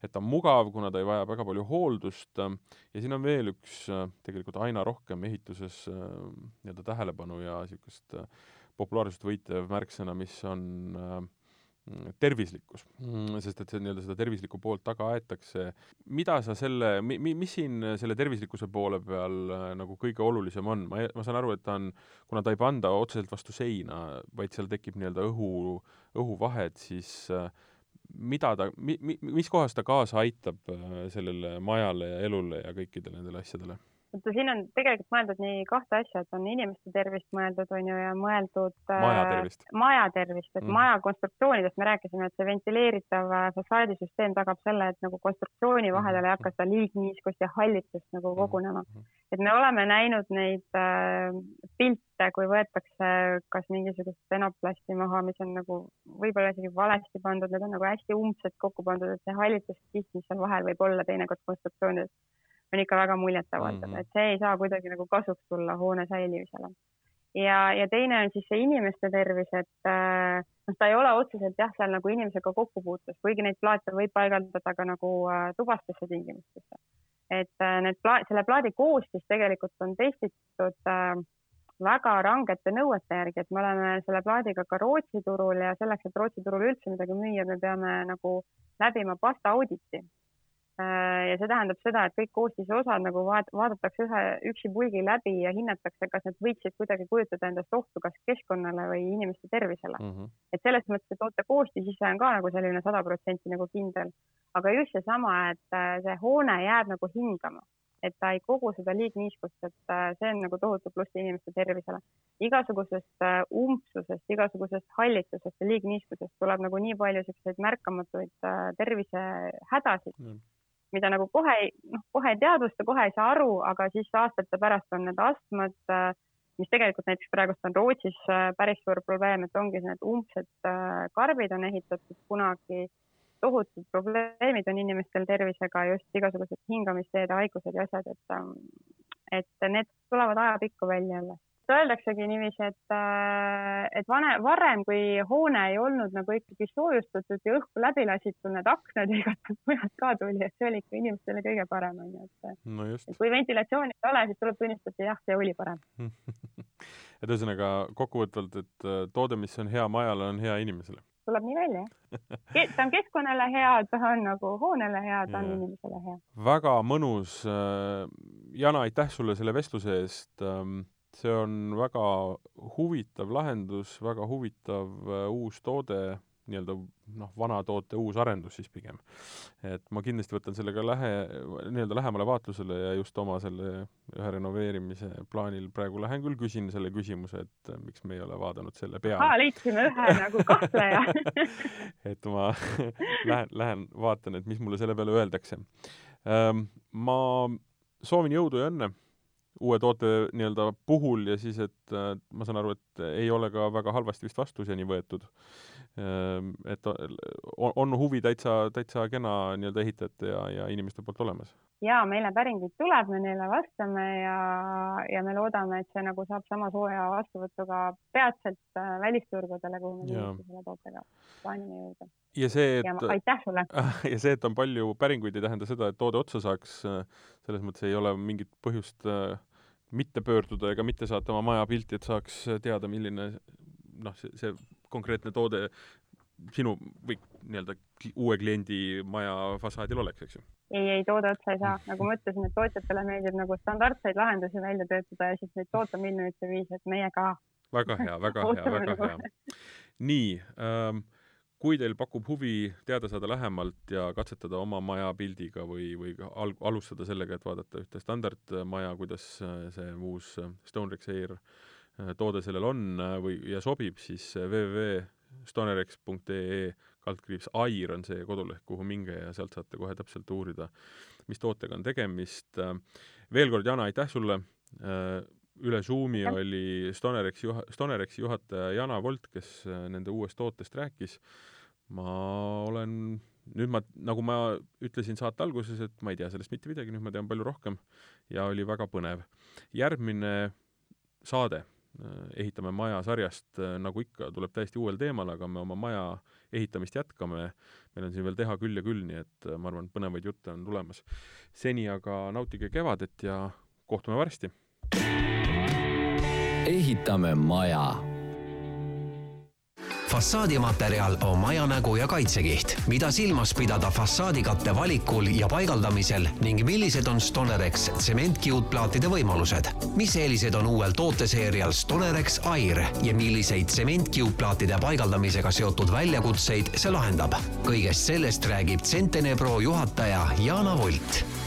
et ta on mugav, kuna ta ei vaja väga palju hooldust ja siin on veel üks tegelikult aina rohkem ehituses nii-öelda tähelepanu ja niisugust populaarsust võitev märksõna, mis on äh, tervislikkus, sest et see nii-öelda seda tervislikku poolt taga aetakse. mida sa selle, mi-, mi-, mis siin selle tervislikkuse poole peal äh, nagu kõige olulisem on? ma, ma saan aru, et ta on, kuna ta ei panda otseselt vastu seina, vaid seal tekib nii-öelda õhu, õhuvahed, siis äh, mida ta, mi-, mi-, mis kohas ta kaasa aitab äh, sellele majale ja elule ja kõikidele nendele asjadele? Vaata, siin on tegelikult mõeldud nii kahte asja, et on inimeste tervist mõeldud, on ju, ja mõeldud maja tervist, maja tervist, et mm. maja konstruktsioonidest me rääkisime, et see ventileeritav fassaadisüsteem tagab selle, et nagu konstruktsiooni vahedele ei hakka seda liigniiskust ja hallitust nagu kogunema mm. -hmm. et me oleme näinud neid äh, pilte, kui võetakse kas mingisugust stenoplasti maha, mis on nagu võib-olla isegi valesti pandud, need on nagu hästi umbselt kokku pandud, et see hallituskiht, mis seal vahel võib olla teinekord konstruktsioonides on ikka väga muljetavaldav mm, -hmm. et see ei saa kuidagi nagu kasuks tulla hoone säilimisele. ja, ja teine on siis see inimeste tervis, et äh, noh, ta ei ole otseselt jah, seal nagu inimesega kokkupuutes, kuigi neid plaate võib paigaldada ka nagu äh, tubastesse tingimustesse. et äh, need pla-, selle plaadi koostis tegelikult on testitud äh, väga rangete nõuete järgi, et me oleme selle plaadiga ka Rootsi turul ja selleks, et Rootsi turul üldse midagi müüa, me peame nagu läbima pasta auditi ja see tähendab seda, et kõik koostise osad nagu vaat-, vaadatakse ühe, üksipulgi läbi ja hinnatakse, kas need võiksid kuidagi kujutada endast ohtu kas keskkonnale või inimeste tervisele mm. -hmm. et selles mõttes, et toote koostis ise on ka nagu selline sada protsenti nagu kindel, aga just seesama, et äh, see hoone jääb nagu hingama, et ta ei kogu seda liigniiskust, et äh, see on nagu tohutu pluss inimeste tervisele. igasugusest umbsusest, igasugusest hallitusest ja liigniiskusest tuleb nagu nii palju siukseid märkamatuid tervisehädasid mm mida nagu kohe, noh, kohe ei teadvusta, kohe ei saa aru, aga siis aastate pärast on need astmad, äh, mis tegelikult näiteks praegust on Rootsis äh, päris suur probleem, et ongi need umbsed äh, karbid on ehitatud kunagi, tohutud probleemid on inimestel tervisega, just igasugused hingamisteede haigused ja asjad, et, ähm, et need tulevad ajapikku välja alles öeldaksegi niiviisi, et, äh, et vane, varem, kui hoone ei olnud nagu ikkagi soojustatud ja õhku läbi lasitud, need aknad ja igatahes mujalt ka tuli, et see oli ikka inimestele kõige parem, onju, et no. kui ventilatsiooni ei ole, siis tuleb tunnistada, jah, see oli parem et ühesõnaga kokkuvõtvalt, et äh, toode, mis on hea majale, on hea inimesele tuleb nii välja, jah. ta on keskkonnale hea, ta on nagu hoonele hea, ta on inimesele hea. väga mõnus. Äh, Jana, aitäh sulle selle vestluse eest ähm, see on väga huvitav lahendus, väga huvitav äh, uus toode, nii-öelda noh, vana toote uus arendus siis pigem. et ma kindlasti võtan selle ka lähe, nii-öelda lähemale vaatlusele ja just oma selle ühe renoveerimise plaanil praegu lähen küll küsin selle küsimuse, et äh, miks me ei ole vaadanud selle peale. leidsime ühe nagu kahtleja et ma lähen, lähen vaatan, et mis mulle selle peale öeldakse. Ma soovin jõudu ja õnne uue toote nii-öelda puhul ja siis, et äh, ma saan aru, et ei ole ka väga halvasti vist vastuseni võetud. Ehm, et on, on huvi täitsa, täitsa kena nii-öelda ehitajate ja, ja inimeste poolt olemas ja meile päringuid tuleb, me neile vastame ja, ja me loodame, et see nagu saab sama sooja vastuvõtuga peatselt äh, välisturgudele, kuhu me kindlasti selle tootega plaanime jõuda. ja see, et aitäh sulle! ja see, et on palju päringuid, ei tähenda seda, et toode otsa saaks. selles mõttes ei ole mingit põhjust äh, mitte pöörduda ega mitte saata oma maja pilti, et saaks teada, milline noh, see, see konkreetne toode sinu või nii-öelda uue kliendi maja fassaadil oleks, eks ju? ei, ei toode otsa ei saa, nagu ma ütlesin, et tootjatele meeldib nagu standardseid lahendusi välja töötada ja siis neid toota miljonite viisi, et meie ka. väga hea, väga hea, väga nagu. hea. nii ähm,, kui teil pakub huvi teada saada lähemalt ja katsetada oma maja pildiga või, või al-, alustada sellega, et vaadata ühte standardmaja, kuidas äh, see uus Stonerex Air äh, toode sellel on äh, või, ja sobib, siis www.stonerex.ee kaldkriips AIR on see koduleht, kuhu minge ja sealt saate kohe täpselt uurida, mis tootega on tegemist. veel kord, Jana, aitäh sulle. üle Zoomi oli Stonerexi juha-, Stonerexi juhataja Jana Volt, kes nende uuest tootest rääkis. ma olen nüüd ma, nagu ma ütlesin saate alguses, et ma ei tea sellest mitte midagi, nüüd ma tean palju rohkem ja oli väga põnev. järgmine saade ehitame maja sarjast, äh, nagu ikka, tuleb täiesti uuel teemal, aga me oma maja ehitamist jätkame. meil on siin veel teha küll ja küll, nii et äh, ma arvan, põnevaid jutte on tulemas. seni aga nautige kevadet ja kohtume varsti. ehitame maja fassaadimaterjal on maja nägu ja kaitsekiht, mida silmas pidada fassaadikatte valikul ja paigaldamisel ning millised on Stonerex tsementkiudplaatide võimalused. mis eelised on uuel tooteseerial Stonerex Air ja milliseid tsementkiudplaatide paigaldamisega seotud väljakutseid see lahendab. kõigest sellest räägib Centene Pro juhataja Jana Volt